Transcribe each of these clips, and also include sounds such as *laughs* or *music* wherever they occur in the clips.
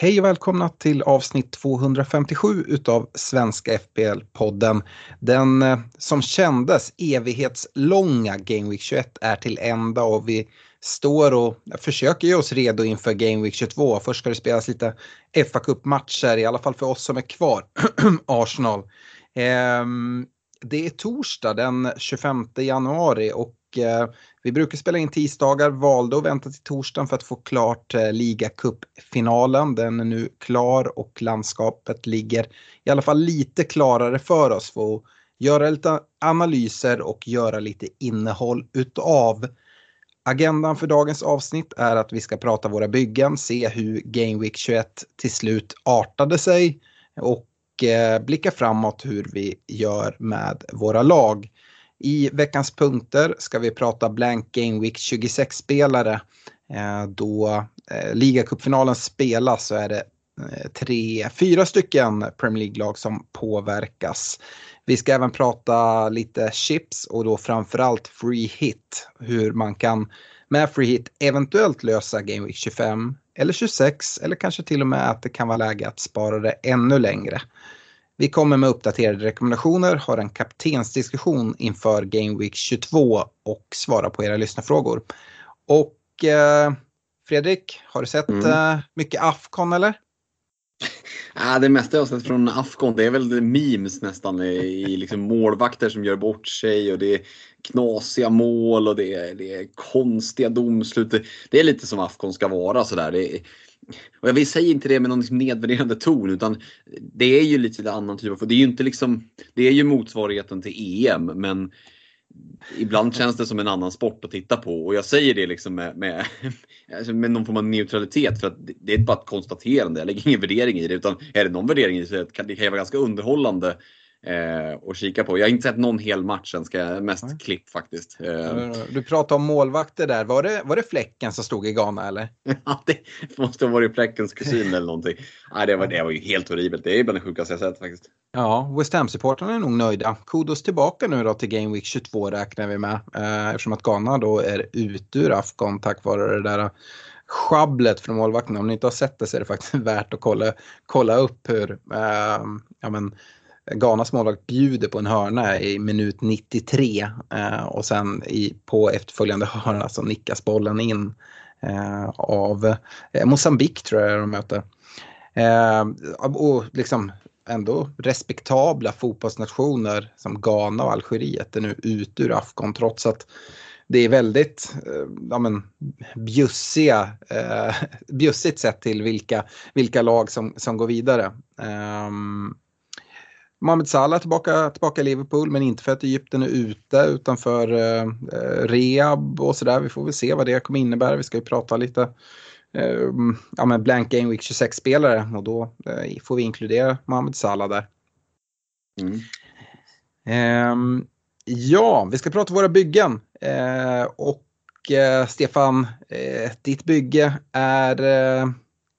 Hej och välkomna till avsnitt 257 utav Svenska FPL-podden. Den eh, som kändes evighetslånga Game Week 21 är till ända och vi står och försöker göra oss redo inför Game Week 22. Först ska det spelas lite fa Cup-matcher, i alla fall för oss som är kvar. *clears throat* Arsenal. Ehm, det är torsdag den 25 januari och Eh, vi brukar spela in tisdagar, valde att vänta till torsdagen för att få klart eh, ligacupfinalen. Den är nu klar och landskapet ligger i alla fall lite klarare för oss för att göra lite analyser och göra lite innehåll utav. Agendan för dagens avsnitt är att vi ska prata våra byggen, se hur Game Week 21 till slut artade sig och eh, blicka framåt hur vi gör med våra lag. I veckans punkter ska vi prata Blank Game Week 26-spelare. Eh, då eh, ligacupfinalen spelas så är det eh, tre, fyra stycken Premier League-lag som påverkas. Vi ska även prata lite chips och då framförallt free hit. Hur man kan med free hit eventuellt lösa Game Week 25 eller 26 eller kanske till och med att det kan vara läge att spara det ännu längre. Vi kommer med uppdaterade rekommendationer, har en kaptensdiskussion inför Game Week 22 och svarar på era lyssnarfrågor. Och eh, Fredrik, har du sett Mm. eh, mycket Afcon eller? *laughs* Ja, det mesta jag har sett från Afghan det är väl memes nästan i, liksom målvakter som gör bort sig och det är knasiga mål och det är, det är konstiga domslut. Det, är lite som Afghan ska vara sådär. Det och jag vill säga inte det med någon liksom nedvärderande ton utan det är ju lite annan typ av, det är ju inte liksom, det är ju motsvarigheten till EM men ibland känns det som en annan sport att titta på och jag säger det liksom med, med, *laughs* alltså med någon form av neutralitet för att det- är bara ett konstaterande. Jag lägger ingen värdering i det utan är det någon värdering i det så kan det vara ganska underhållande eh, att kika på. Jag har inte sett någon hel match än, ska jag mest Nej. klipp faktiskt. Eh, Du pratade om målvakter där. Var det, var det Fläcken som stod i Ghana eller? *laughs* ja, det måste ha varit Fläckens kusin eller någonting. Nej, det, var, det var ju helt horribelt. Det är bland det sjukaste jag sett faktiskt. Ja, West Ham-supportrarna är nog nöjda. Kudos tillbaka nu då till Game Week 22 räknar vi med. Eh, eftersom att Ghana då är ute ur Afghan tack vare det där schabblet från målvakten. Om ni inte har sett det så är det faktiskt *laughs* värt att kolla, kolla upp hur eh, ja, men, Ghanas målvakt bjuder på en hörna i minut 93 eh, och sen i, på efterföljande hörna så nickas bollen in eh, av eh, Mosambik tror jag de möter. Eh, och liksom ändå respektabla fotbollsnationer som Ghana och Algeriet är nu ute ur Afghan trots att det är väldigt eh, ja, men, bjussiga, eh, *laughs* bjussigt sett till vilka, vilka lag som, som går vidare. Um, Mohamed Salah tillbaka, tillbaka i Liverpool men inte för att Egypten är ute utan för eh, eh, rehab och sådär. Vi får väl se vad det kommer innebära. Vi ska ju prata lite eh, ja, men blank game week 26-spelare och då eh, får vi inkludera Mohamed Salah där. Mm. Ehm, ja, vi ska prata våra byggen. Eh, och eh, Stefan, eh, ditt bygge är eh,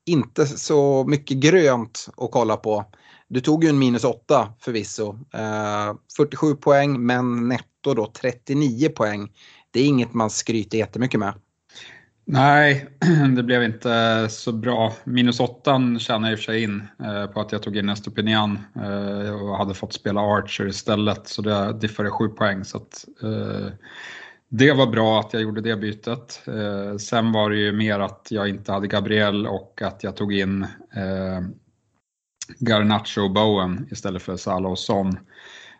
inte så mycket grönt att kolla på. Du tog ju en minus 8 förvisso. Eh, 47 poäng men netto då 39 poäng. Det är inget man skryter jättemycket med. Nej, *clears throat* det blev inte så bra. Minus åttan tjänar jag i och för sig in eh, på att jag tog in Estopinian eh, och hade fått spela Archer istället. Så det diffade sju poäng. Så att, eh, det var bra att jag gjorde det bytet. Eh, sen var det ju mer att jag inte hade Gabriel och att jag tog in eh, Garnacho och Bowen istället för Salah och Son.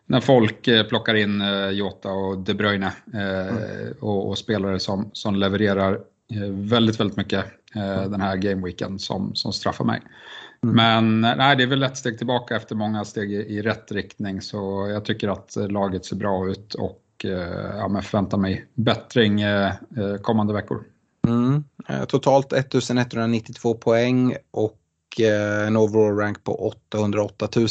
När folk eh, plockar in eh, Jota och De Bruyne eh, och, och spelare som, som levererar väldigt, väldigt mycket eh, den här gameweeken som, som straffar mig. Men eh, nej, det är väl ett steg tillbaka efter många steg i, i rätt riktning så jag tycker att laget ser bra ut och ja, men förväntar mig bättring kommande veckor. Mm. Totalt 1192 poäng och en overall rank på 808 000.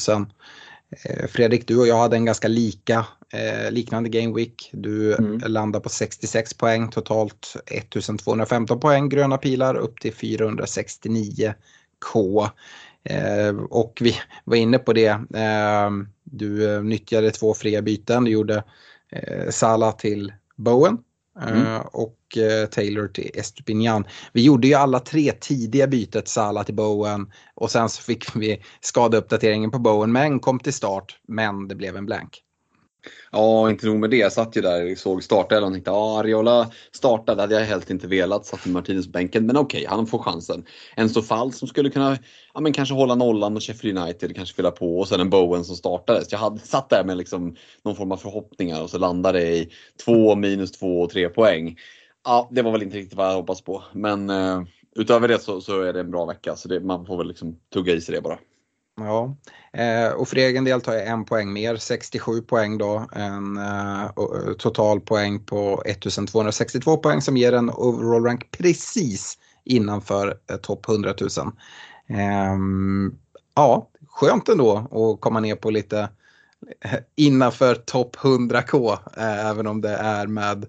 Eh, Fredrik, du och jag hade en ganska lika eh, liknande Game Week. Du mm. landar på 66 poäng, totalt 1215 poäng, gröna pilar upp till 469 K. Eh, och vi var inne på det, eh, du nyttjade två fria byten, du gjorde eh, Sala till Bowen Mm. Eh, och eh, Taylor till Estupinian. Vi gjorde ju alla tre tidiga bytet, Salah till Bowen och sen så fick vi skadeuppdateringen på Bowen men kom till start men det blev en blank. Ja, inte nog med det. Jag satt ju där och såg startelvan och tänkte ja, Ariola startade, hade jag helt inte velat. Satt i Martinez bänken, men okej, okay, han får chansen. En Sofall som skulle kunna ja, men kanske hålla nollan och Sheffield United kanske fylla på och sen en Bowen som startade. Så jag hade satt där med liksom någon form av förhoppningar och så landade det i två minus två och tre poäng. Ja, det var väl inte riktigt vad jag hoppats på, men eh, utöver det så, så, är det en bra vecka så det, man får väl liksom tugga i sig det bara. Ja, eh, och för egen del tar jag en poäng mer, 67 poäng då. En eh, eh total poäng på 1262 poäng som ger en overall rank precis innanför eh, topp 100 000. Ehm, ja, skönt ändå att komma ner på lite eh, innanför topp 100k, eh, även om det är med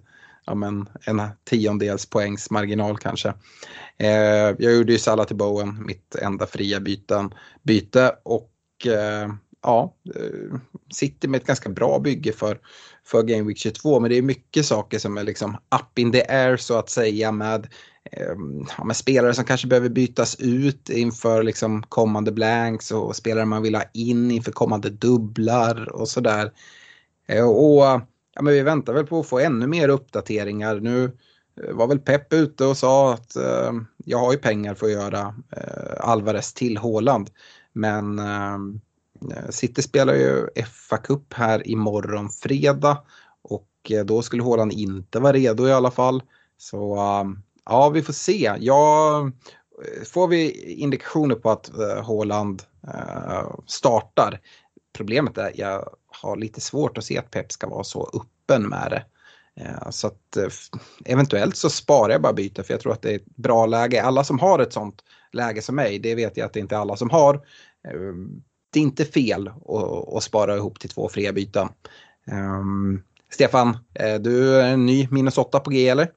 ja, men, en tiondels poängs marginal kanske. Eh, jag gjorde ju Salah till Bowen, mitt enda fria byten, byte och eh, ja, eh, sitter med ett ganska bra bygge för, för Game Week 22 men det är mycket saker som är liksom up in the air så att säga med, eh, ja, med spelare som kanske behöver bytas ut inför liksom kommande blanks och spelare man vill ha in inför kommande dubblar och sådär. Eh, och ja, men vi väntar väl på att få ännu mer uppdateringar. Nu eh, var väl Pepp ute och sa att eh, jag har ju pengar för att göra eh, Alvarez till Håland. Men eh, eh, City spelar ju fa Cup här imorgon fredag och eh, då skulle Håland inte vara redo i alla fall. Så eh, ja, vi får se. Ja, eh, får vi indikationer på att Håland startar. Problemet är jag har lite svårt att se att Pep ska vara så öppen med det. Eh, så att eh, eventuellt så sparar jag bara byte för jag tror att det är ett bra läge. Alla som har ett sånt läge som mig, det vet jag att det inte är alla som har. Ehm, det är inte fel att, spara ihop till två fria byten. Ehm, Stefan, du är en ny minus 8 på G eller?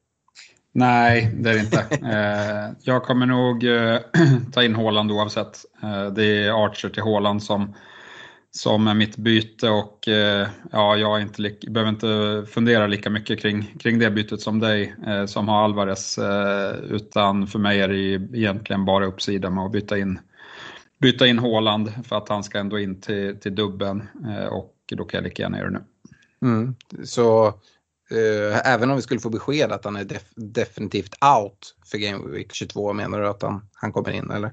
Nej, det är det inte. *laughs* Eh, jag kommer nog *clears throat* ta in Håland oavsett. det är Archer till Håland som som är mitt byte och eh, ja, jag inte behöver inte fundera lika mycket kring, kring det bytet som dig eh, som har Alvarez eh, utan för mig är det egentligen bara uppsida med att byta in byta in Håland för att han ska ändå in till, till dubben eh, och då kan jag lika gärna göra det nu. Mm. Så eh, även om vi skulle få besked att han är def definitivt out för Game Week 22 menar du att han, han kommer in eller?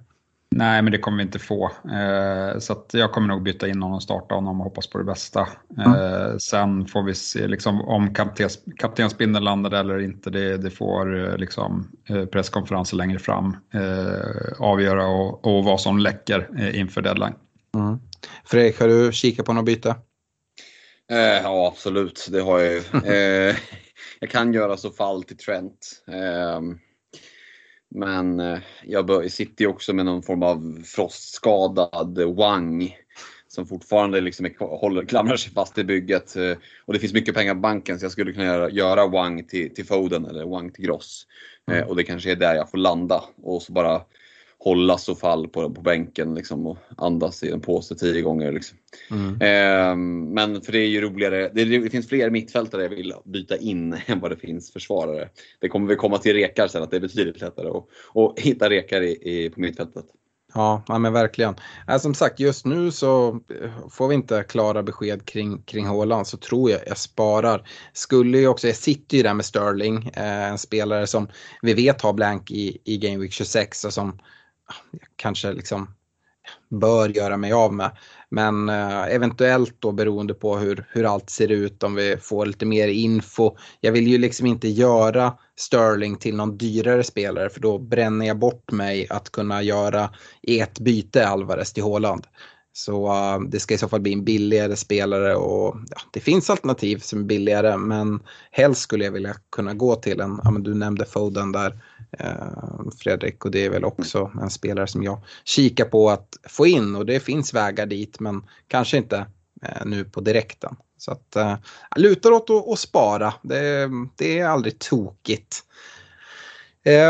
Nej, men det kommer vi inte få. Eh, så jag kommer nog byta in honom starta honom och hoppas på det bästa. Mm. sen får vi se liksom, om kaptens, kaptensbindeln landar eller inte. Det, det får eh, liksom, eh, presskonferenser längre fram eh, avgöra och, och, vad som läcker eh, inför deadline. Mm. Fredrik, har du kikat på något byte? ja, absolut. Det har jag ju. *laughs* jag kan göra så fall till Trent. Men eh, jag sitter ju också med någon form av frostskadad Wang som fortfarande liksom håller, klamrar sig fast i bygget. Eh, och det finns mycket pengar på banken så jag skulle kunna göra, göra Wang till, till Foden eller Wang till Gross. Mm. och det kanske är där jag får landa och så bara hålla så fall på, på bänken liksom, och andas i en påse tio gånger. Liksom. Mm. Eh, men för det är ju roligare, det, det, finns fler mittfältare jag vill byta in *laughs* än vad det finns försvarare. Det kommer vi komma till rekar sen, att det är betydligt lättare att, att hitta rekar i, i, på mittfältet. Ja, ja men verkligen. Äh, som sagt, just nu så får vi inte klara besked kring, kring Håland så tror jag jag sparar. Skulle ju också, jag sitter ju där med Sterling, eh, en spelare som vi vet har blank i, i Game Week 26 och som kanske liksom bör göra mig av med. Men eh, eventuellt då beroende på hur, hur allt ser ut, om vi får lite mer info. Jag vill ju liksom inte göra Sterling till någon dyrare spelare för då bränner jag bort mig att kunna göra ett byte Alvarez till Håland. Så eh, det ska i så fall bli en billigare spelare och ja, det finns alternativ som är billigare men helst skulle jag vilja kunna gå till en, ja men du nämnde Foden där Eh, Fredrik och det är väl också en spelare som jag kikar på att få in och det finns vägar dit men kanske inte eh, nu på direkten. Så att uh, lutar åt att, spara, det, det är aldrig tokigt.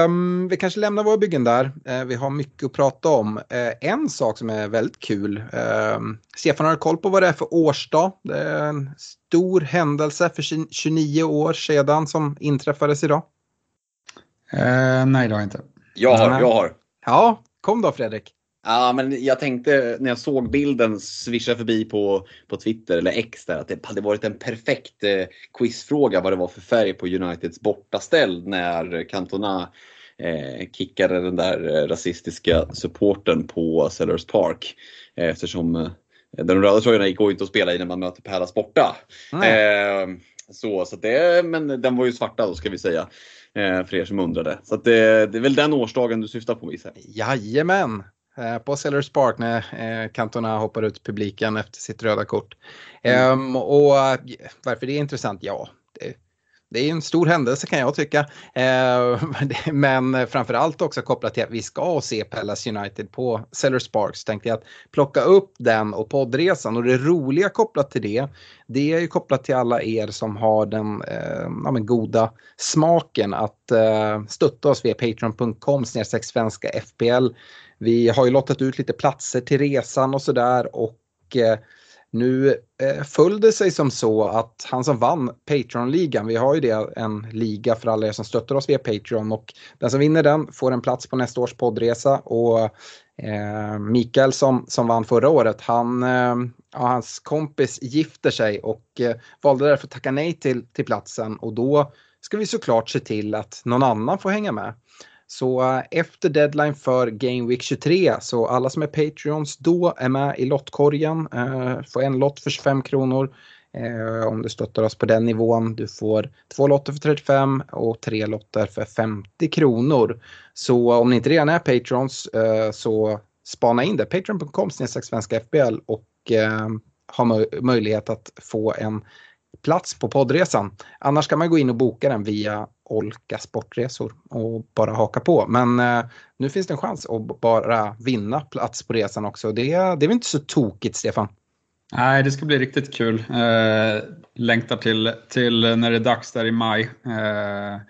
Um, vi kanske lämnar våra byggen där. Uh, vi har mycket att prata om. Uh, en sak som är väldigt kul. Uh, Stefan har koll på vad det är för årsdag. Det är en stor händelse för 29 år sedan som inträffades idag nej, det har jag inte. Jag har, jag har. Ja, kom då Fredrik. Ja, men jag tänkte när jag såg bilden svischa förbi på, på Twitter eller X där att det hade varit en perfekt eh, quizfråga vad det var för färg på Uniteds bortaställ när Cantona eh, kickade den där eh, rasistiska supporten på Sellers Park. Eh, eftersom eh, de röda tröjorna går inte att spela i när man möter Pärlas borta. Mm. så, så det, men den var ju svarta då ska vi säga. Eh, för er som undrade. Så det, det, är väl den årsdagen du syftar på Wisse? Jajamän! Eh, på Sellers Park när eh, Cantona hoppar ut publiken efter sitt röda kort. Mm. Um, och varför det är intressant? Ja, det, det är en stor händelse kan jag tycka. Men eh, *laughs* men framförallt också kopplat till att vi ska se Pallas United på Sellers Sparks. Tänkte jag att plocka upp den och poddresan. Och det roliga kopplat till det, det är ju kopplat till alla er som har den eh, ja, goda smaken att eh, stötta oss via patreon.com svenska FPL. Vi har ju lottat ut lite platser till resan och sådär och nu eh, föll det sig som så att han som vann Patreon-ligan, vi har ju det en liga för alla er som stöttar oss via Patreon och den som vinner den får en plats på nästa års poddresa och eh, Mikael som, som vann förra året, han, eh, ja, hans kompis gifter sig och eh, valde därför att tacka nej till, till platsen och då ska vi såklart se till att någon annan får hänga med. Så eh, efter deadline för Game Week 23 så alla som är Patreons då är med i lottkorgen. Eh, får en lott för 25 kronor. Eh, om du stöttar oss på den nivån. Du får två lotter för 35 och tre lotter för 50 kronor. Så om ni inte redan är Patrons så spana in det. Patreon.com svenska FBL och har ha möjlighet att få en plats på poddresan. Annars kan man gå in och boka den via Olka Sportresor och bara haka på. Men eh, nu finns det en chans att bara vinna plats på resan också. Det, det är väl inte så tokigt, Stefan? Nej, det ska bli riktigt kul. Eh, längtar till, till när det är dags där i maj. Eh,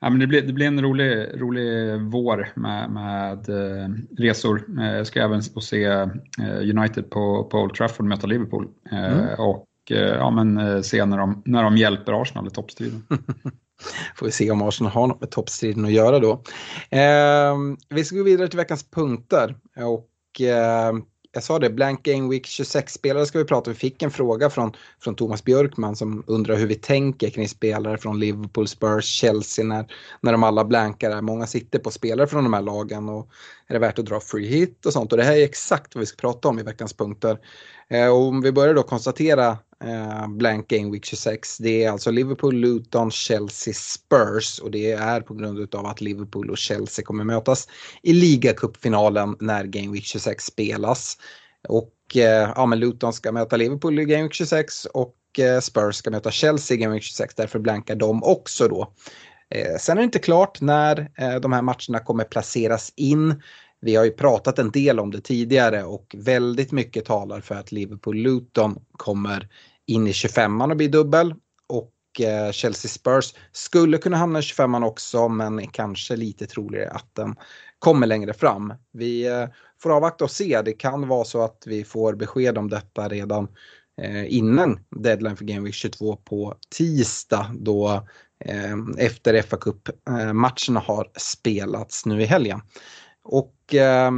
ja, men det, blir, det blir en rolig, rolig vår med, med eh, resor. Eh, jag ska även se eh, United på, på Old Trafford möta Liverpool. Mm. Och ja, men, se när de, när de hjälper Arsenal i toppstriden. *laughs* Får vi se om Arsenal har något med toppstriden att göra då. Eh, vi ska gå vidare till veckans punkter. Och eh, jag sa det, Blank Game Week 26-spelare ska vi prata om. Vi fick en fråga från, från Thomas Björkman som undrar hur vi tänker kring spelare från Liverpool, Spurs, Chelsea när, när de alla blankar. Många sitter på spelare från de här lagen och är det värt att dra free hit och sånt. Och det här är exakt vad vi ska prata om i veckans punkter. Eh, och om vi börjar då konstatera eh, blank game week 26. Det är alltså Liverpool, Luton, Chelsea, Spurs och det är på grund av att Liverpool och Chelsea kommer mötas i ligacupfinalen när game week 26 spelas. Och eh, ja, men Luton ska möta Liverpool i game week 26 och eh, Spurs ska möta Chelsea i game week 26. Därför blankar de också då. Eh, sen är det inte klart när eh, de här matcherna kommer placeras in. Vi har ju pratat en del om det tidigare och väldigt mycket talar för att Liverpool-Luton kommer in i 25an och bli dubbel. Och eh, Chelsea Spurs skulle kunna hamna i 25an också men kanske lite troligare att den kommer längre fram. Vi eh, får avvakta och se. Det kan vara så att vi får besked om detta redan eh, innan deadline för Game Week 22 på tisdag då eh, efter fa Cup-matcherna eh, har spelats nu i helgen. Och eh,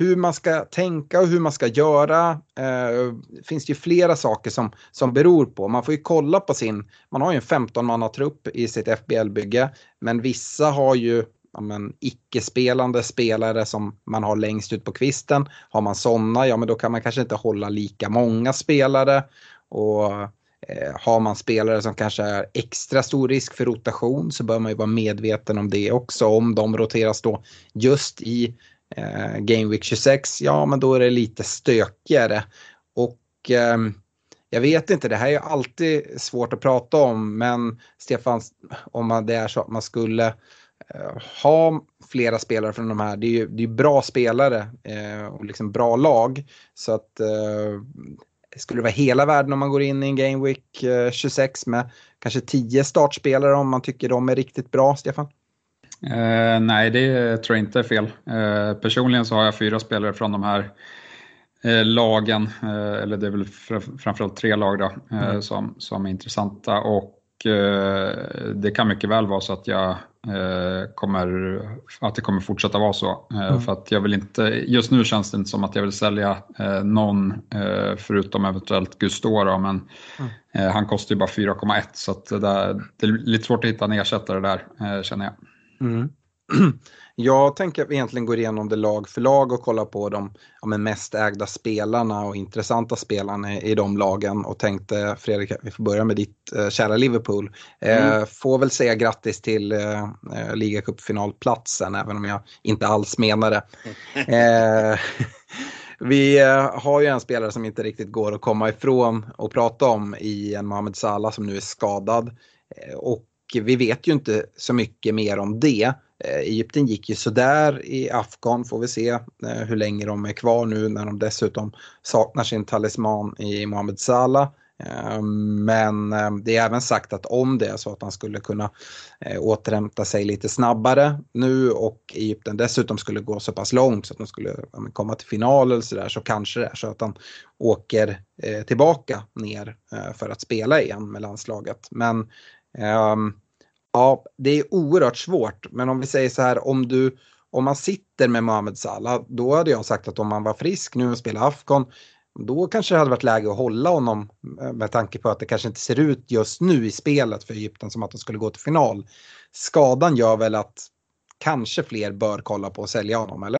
hur man ska tänka och hur man ska göra eh, finns det ju flera saker som, som beror på. Man får ju kolla på sin, man har ju en 15-mannatrupp i sitt FBL-bygge, men vissa har ju ja, men, icke-spelande spelare som man har längst ut på kvisten. Har man sådana, ja men då kan man kanske inte hålla lika många spelare. Och Eh, har man spelare som kanske är extra stor risk för rotation så bör man ju vara medveten om det också. Om de roteras då just i eh, Game Week 26, ja men då är det lite stökigare. Och eh, jag vet inte, det här är alltid svårt att prata om men Stefan, om det är så att man skulle eh, ha flera spelare från de här, det är ju det är bra spelare eh, och liksom bra lag. Så att eh, skulle det vara hela världen om man går in i en Game Week eh, 26 med kanske 10 startspelare om man tycker de är riktigt bra, Stefan? Eh, nej, det tror jag inte är fel. Eh, personligen så har jag fyra spelare från de här eh, lagen, eh, eller det är väl fr framförallt tre lag då, eh, mm. som, som är intressanta. Och eh, det kan mycket väl vara så att jag kommer, att det kommer fortsätta vara så. Mm. För att jag vill inte, just nu känns det inte som att jag vill sälja någon förutom eventuellt Gustora men mm. han kostar ju bara 4,1 så det, där, det är lite svårt att hitta en ersättare där känner jag. Mm. *clears throat* Jag tänker att vi egentligen går igenom det lag för lag och kollar på de ja, mest ägda spelarna och intressanta spelarna i, i de lagen och tänkte Fredrik, vi får börja med ditt eh, kära Liverpool. Eh, mm. får väl säga grattis till eh, eh ligacupfinalplatsen även om jag inte alls menar det. *laughs* Eh, *laughs* vi eh, har ju en spelare som inte riktigt går att komma ifrån och prata om i en Mohamed Salah som nu är skadad. Eh, och vi vet ju inte så mycket mer om det. Eh, Egypten gick ju sådär i Afghan, får vi se eh, hur länge de är kvar nu när de dessutom saknar sin talisman i Mohamed Salah. Eh, men det är även sagt att om det är så att han skulle kunna återhämta sig lite snabbare nu och Egypten dessutom skulle gå så pass långt så att de skulle komma till final eller sådär så kanske det är så att han åker tillbaka ner för att spela igen med landslaget. Men Ehm, ja, det är oerhört svårt, men om vi säger så här, om du om man sitter med Mohamed Salah, då hade jag sagt att om han var frisk nu och spelar Afghan, då kanske det hade varit läge att hålla honom eh, med tanke på att det kanske inte ser ut just nu i spelet för Egypten som att de skulle gå till final. Skadan gör väl att kanske fler bör kolla på att sälja honom, eller?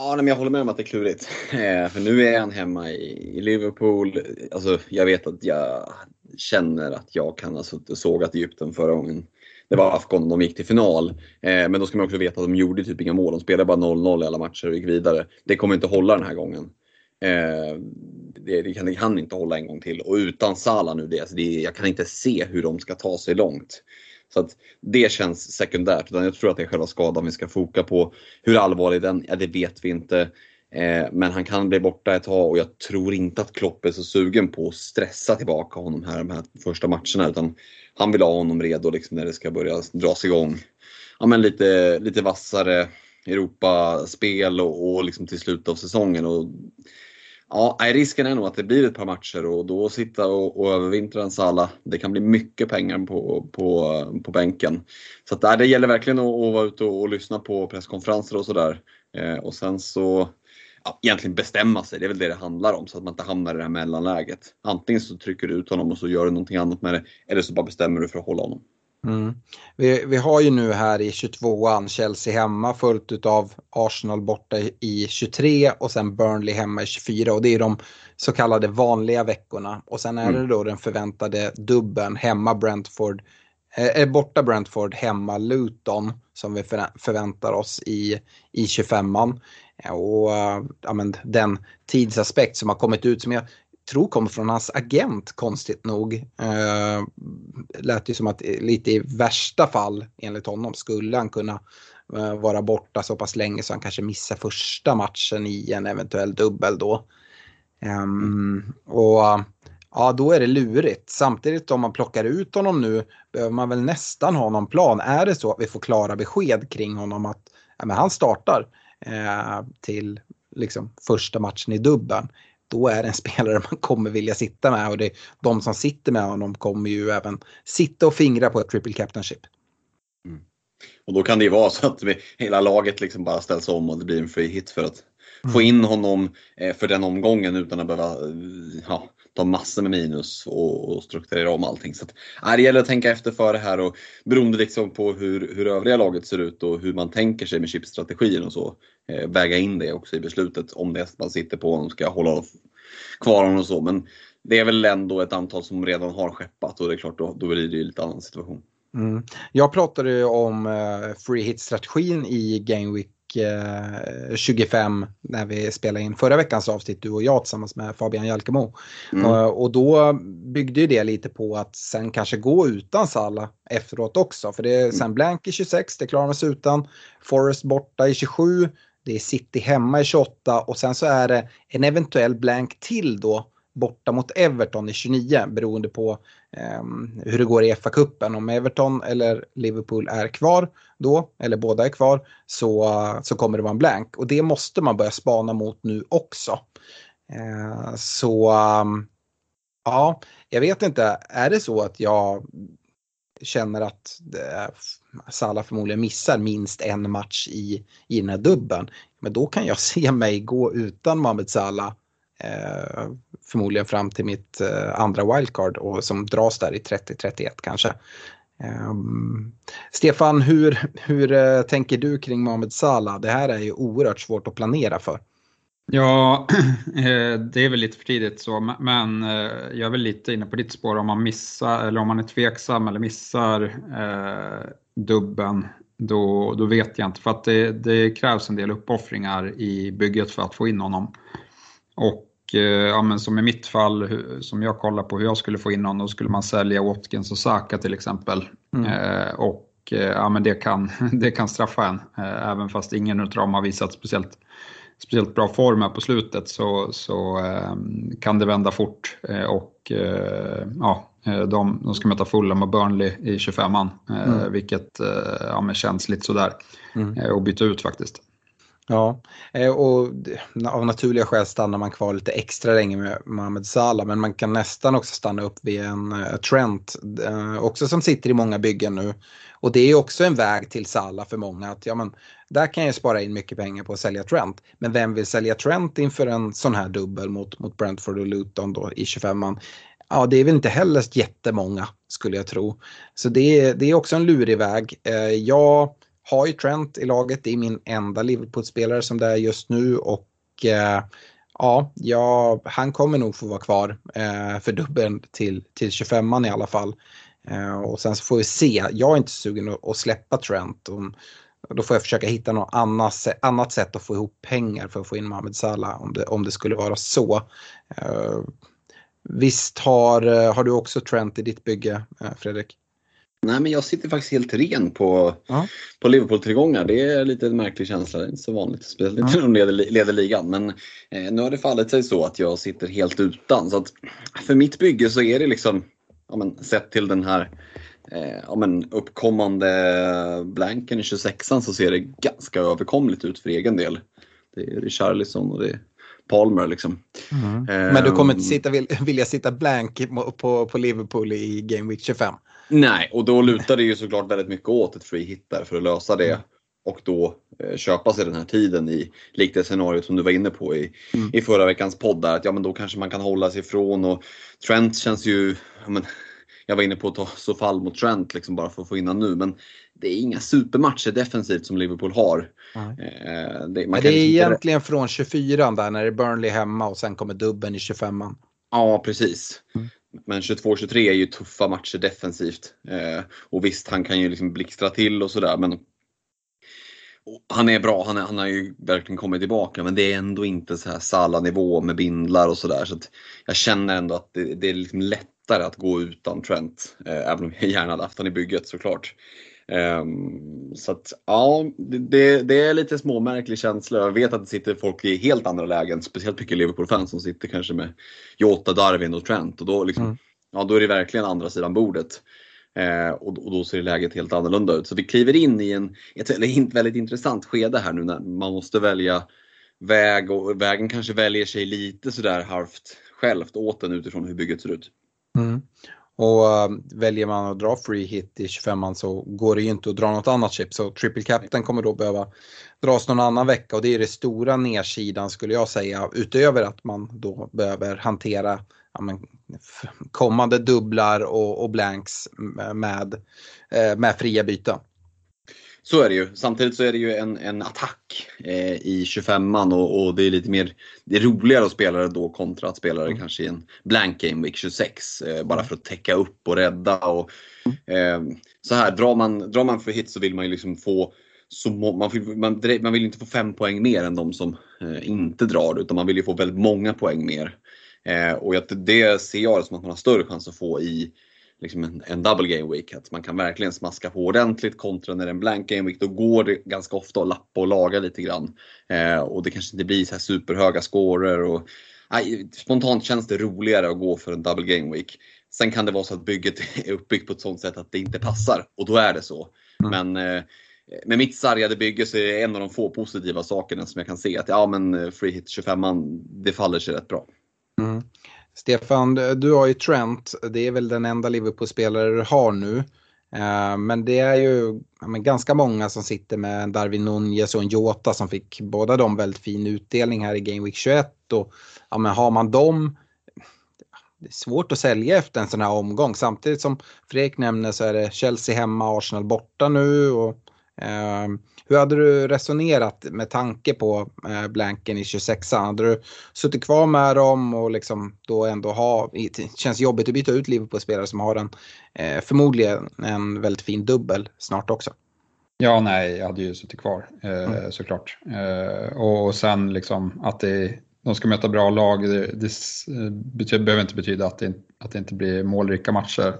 Ja, men jag håller med om att det är klurigt. *laughs* Eh, för nu är han hemma i, Liverpool. Alltså, jag vet att jag känner att jag kan ha suttit och sågat Egypten förra gången. Det var Afghan, de gick till final. Eh, men då ska man också veta att de gjorde typ inga mål. De spelade bara 0-0 i alla matcher och gick vidare. Det kommer inte hålla den här gången. Eh, det, det, kan, det kan inte hålla en gång till. Och utan Salah nu, det, alltså det, jag kan inte se hur de ska ta sig långt. Så att det känns sekundärt. Utan jag tror att det är själva skadan vi ska foka på. Hur allvarlig den ja, det vet vi inte. Eh, men han kan bli borta ett tag och jag tror inte att Klopp är så sugen på att stressa tillbaka honom här de här första matcherna. Utan han vill ha honom redo liksom när det ska börja dras igång. Ja, men lite, lite vassare Europaspel och, och liksom till slutet av säsongen. Och Ja, risken är nog att det blir ett par matcher och då sitta och, och övervintra en Sala. Det kan bli mycket pengar på, på, på bänken. Så att, det gäller verkligen att, att vara ute och, och lyssna på presskonferenser och sådär. Eh, och sen så ja, egentligen bestämma sig, det är väl det det handlar om så att man inte hamnar i det här mellanläget. Antingen så trycker du ut honom och så gör du någonting annat med det eller så bara bestämmer du för att hålla honom. Mm. Vi, vi, har ju nu här i 22an Chelsea hemma följt av Arsenal borta i 23 och sen Burnley hemma i 24 och det är de så kallade vanliga veckorna. Och sen är mm. det då den förväntade dubben hemma Brentford, eh, borta Brentford, hemma Luton som vi förväntar oss i, i 25an. Och ja, men, den tidsaspekt som har kommit ut som jag tror kommer från hans agent konstigt nog. Eh, lät ju som att lite i värsta fall enligt honom skulle han kunna eh, vara borta så pass länge så han kanske missar första matchen i en eventuell dubbel då. Eh, och ja, då är det lurigt. Samtidigt om man plockar ut honom nu behöver man väl nästan ha någon plan. Är det så att vi får klara besked kring honom att ja, men han startar eh, till liksom, första matchen i dubben då är det en *laughs* spelare man kommer vilja sitta med och det, de som sitter med honom kommer ju även sitta och fingra på ett triple captainship. Mm. Och då kan det ju vara så att vi, hela laget liksom bara ställs om och det blir en free hit för att mm. få in honom eh, för den omgången utan att behöva ja, ta massor med minus och, och strukturera om allting. Så att, äh, det gäller att tänka efter före här och beroende liksom på hur, hur övriga laget ser ut och hur man tänker sig med chipstrategin och så, eh, väga in det också i beslutet om det man sitter på honom, ska hålla kvar honom och så. Men det är väl ändå ett antal som redan har skeppat och det är klart då, då blir det ju lite annan situation. Mm. Jag pratade om eh, free hit-strategin i Game Week 25 eh, när vi spelade in förra veckans avsnitt, du och jag tillsammans med Fabian Jalkemo. Mm. Uh, och då byggde ju det lite på att sen kanske gå utan Salla efteråt också. För det är sen Blank i 26, det klarar man sig utan. Forest borta i 27, det är City hemma i 28 och sen så är det en eventuell blank till då borta mot Everton i 29 beroende på eh, hur det går i FA-cupen. Om Everton eller Liverpool är kvar då, eller båda är kvar, så, så kommer det vara en blank. Och det måste man börja spana mot nu också. Eh, så ehm, ja, jag vet inte, är det så att jag känner att det, Salah förmodligen missar minst en match i, i den här dubben, men då kan jag *laughs* se mig gå utan Mohamed Salah eh, förmodligen fram till mitt eh, andra wildcard och som dras där i 30-31 kanske. Um, Stefan, hur, hur uh, tänker du kring Mohamed Salah? Det här är ju oerhört svårt att planera för. Ja, *clears throat* eh, det är väl lite för tidigt så, men eh, jag är väl lite inne på ditt spår om man missar eller om man är tveksam eller missar dubben. Då, då vet jag inte, för att det, det krävs en del uppoffringar i bygget för att få in honom. Och ja, men som i mitt fall, som jag kollar på hur jag skulle få in någon, då skulle man sälja Watkins och Saka till exempel. Mm. Eh, och eh, ja, men det, kan, *laughs* det kan straffa en, eh, även fast ingen av dem har visat speciellt, speciellt bra form här på slutet så, så eh, kan det vända fort. Eh, och ja, de, de ska möta Fulham och Burnley i 25an, mm. vilket ja, känns lite sådär mm. att byta ut faktiskt. Ja, eh, och av naturliga skäl stannar man kvar lite extra länge med Mohamed Salah men man kan nästan också stanna upp vid en eh, Trent, eh, också som sitter i många byggen nu. Och det är också en väg till Salah för många att ja men där kan jag spara in mycket pengar på att sälja Trent. Men vem vill sälja Trent inför en sån här dubbel mot, mot Brentford och Luton då i 25an? Ja, det är väl inte heller jättemånga skulle jag tro. Så det, det är också en lurig väg. Jag har ju Trent i laget, det är min enda Liverpool-spelare som det är just nu och eh, ja, ja, han kommer nog få vara kvar eh, för dubbeln till, till 25an i alla fall. Eh, och sen så får vi se, jag är inte sugen att, att släppa Trent. Och, då får jag försöka hitta något annat, annat sätt att få ihop pengar för att få in Mohamed Salah om det, om det skulle vara så. Eh, visst har, eh, har du också Trent i ditt bygge, eh, Fredrik? Nej men jag sitter faktiskt helt ren på, ja. på Liverpool-tillgångar. Det är lite en märklig känsla, det är inte så vanligt. Speciellt inte när de leder, leder ligan. Men eh, nu har det fallit sig så att jag sitter helt utan. Så att för mitt bygge så är det liksom, ja, men, sett till den här eh, ja, men, uppkommande blanken i 26an så ser det ganska överkomligt ut för egen del. Det är Richarlison och det är Palmer liksom. Mm. Men du kommer inte sitta, vilja sitta blank på, på Liverpool i Game Week 25? Nej, och då lutar det ju såklart väldigt mycket åt ett free hit där för att lösa det. Mm. Och då eh, köpa sig den här tiden i, likt det scenariot som du var inne på i, mm. i förra veckans podd där, att ja men då kanske man kan hålla sig ifrån och Trent känns ju, ja, men, jag var inne på att ta så fall mot Trent liksom bara för att få in nu men det är inga supermatcher defensivt som Liverpool har. Mm. Eh, det, det är liksom egentligen från 24 där när det är Burnley hemma och sen kommer dubben i 25an. Ja precis. Mm. Men 22-23 är ju tuffa matcher defensivt. Eh, och visst, han kan ju liksom blixtra till och sådär men han är bra, han, är, han har ju verkligen kommit tillbaka men det är ändå inte så här Salla-nivå med bindlar och sådär. Så, jag känner ändå att det, det är liksom lättare att gå utan Trent. Eh, även om jag gärna hade haft honom i bygget såklart. Um, så att ja, det, det, är lite småmärklig känsla. Jag vet att det sitter folk i helt andra lägen, speciellt mycket Liverpool-fans som sitter kanske med Jota, Darwin och Trent och då, liksom, mm. ja, då är det verkligen andra sidan bordet. Eh, och, och, då ser läget helt annorlunda ut. Så vi kliver in i en, ett väldigt, väldigt intressant skede här nu när man måste välja väg och vägen kanske väljer sig lite sådär halvt självt åt den utifrån hur bygget ser ut. Mm. Och uh, väljer man att dra free hit i 25an så går det ju inte att dra något annat chip. Så triple captain kommer då behöva dras någon annan vecka och det är det stora nedsidan skulle jag säga. Utöver att man då behöver hantera ja, men, kommande dubblar och, och blanks med, eh, med fria byten. Så är det ju. Samtidigt så är det ju en, en attack eh, i 25an och, och, det är lite mer det är roligare att spela det då kontra att spela det mm. kanske i en blank game week 26. Eh, bara för att täcka upp och rädda. Och, eh, så här, drar man, drar man för hit så vill man ju liksom få så man, man, man vill inte få fem poäng mer än de som eh, inte drar utan man vill ju få väldigt många poäng mer. Eh, och det ser jag som att man har större chans att få i liksom en, en, double game week. Att man kan verkligen smaska på ordentligt kontra när det är en blank game week. Då går det ganska ofta att lappa och laga lite grann. Eh, och det kanske inte blir så här superhöga scorer. Och, nej, spontant känns det roligare att gå för en double game week. Sen kan det vara så att bygget *laughs* är uppbyggt på ett sånt sätt att det inte passar och då är det så. Mm. Men eh, med mitt sargade bygge så är det en av de få positiva sakerna som jag kan se att ja men eh, free hit 25 man det faller sig rätt bra. Stefan, du har ju Trent, det är väl den enda Liverpool-spelare du har nu. Eh, men det är ju ganska många som sitter med Darwin Nunez och en Jota som fick båda de väldigt fin utdelning här i Game Week 21. Och, ja, men har man dem, det är svårt att sälja efter en sån här omgång. Samtidigt som Fredrik nämner så är det Chelsea hemma, Arsenal borta nu. Och hur hade du resonerat med tanke på eh, blanken i 26an? Hade du suttit kvar med dem och liksom då ändå ha, det känns jobbigt att byta ut Liverpool-spelare som har en, eh, förmodligen en väldigt fin dubbel snart också. Ja, nej, jag hade ju suttit kvar eh, mm. såklart. och sen liksom att det, de ska möta bra lag, det, det betyder, behöver inte betyda att det, att det inte blir målrika matcher.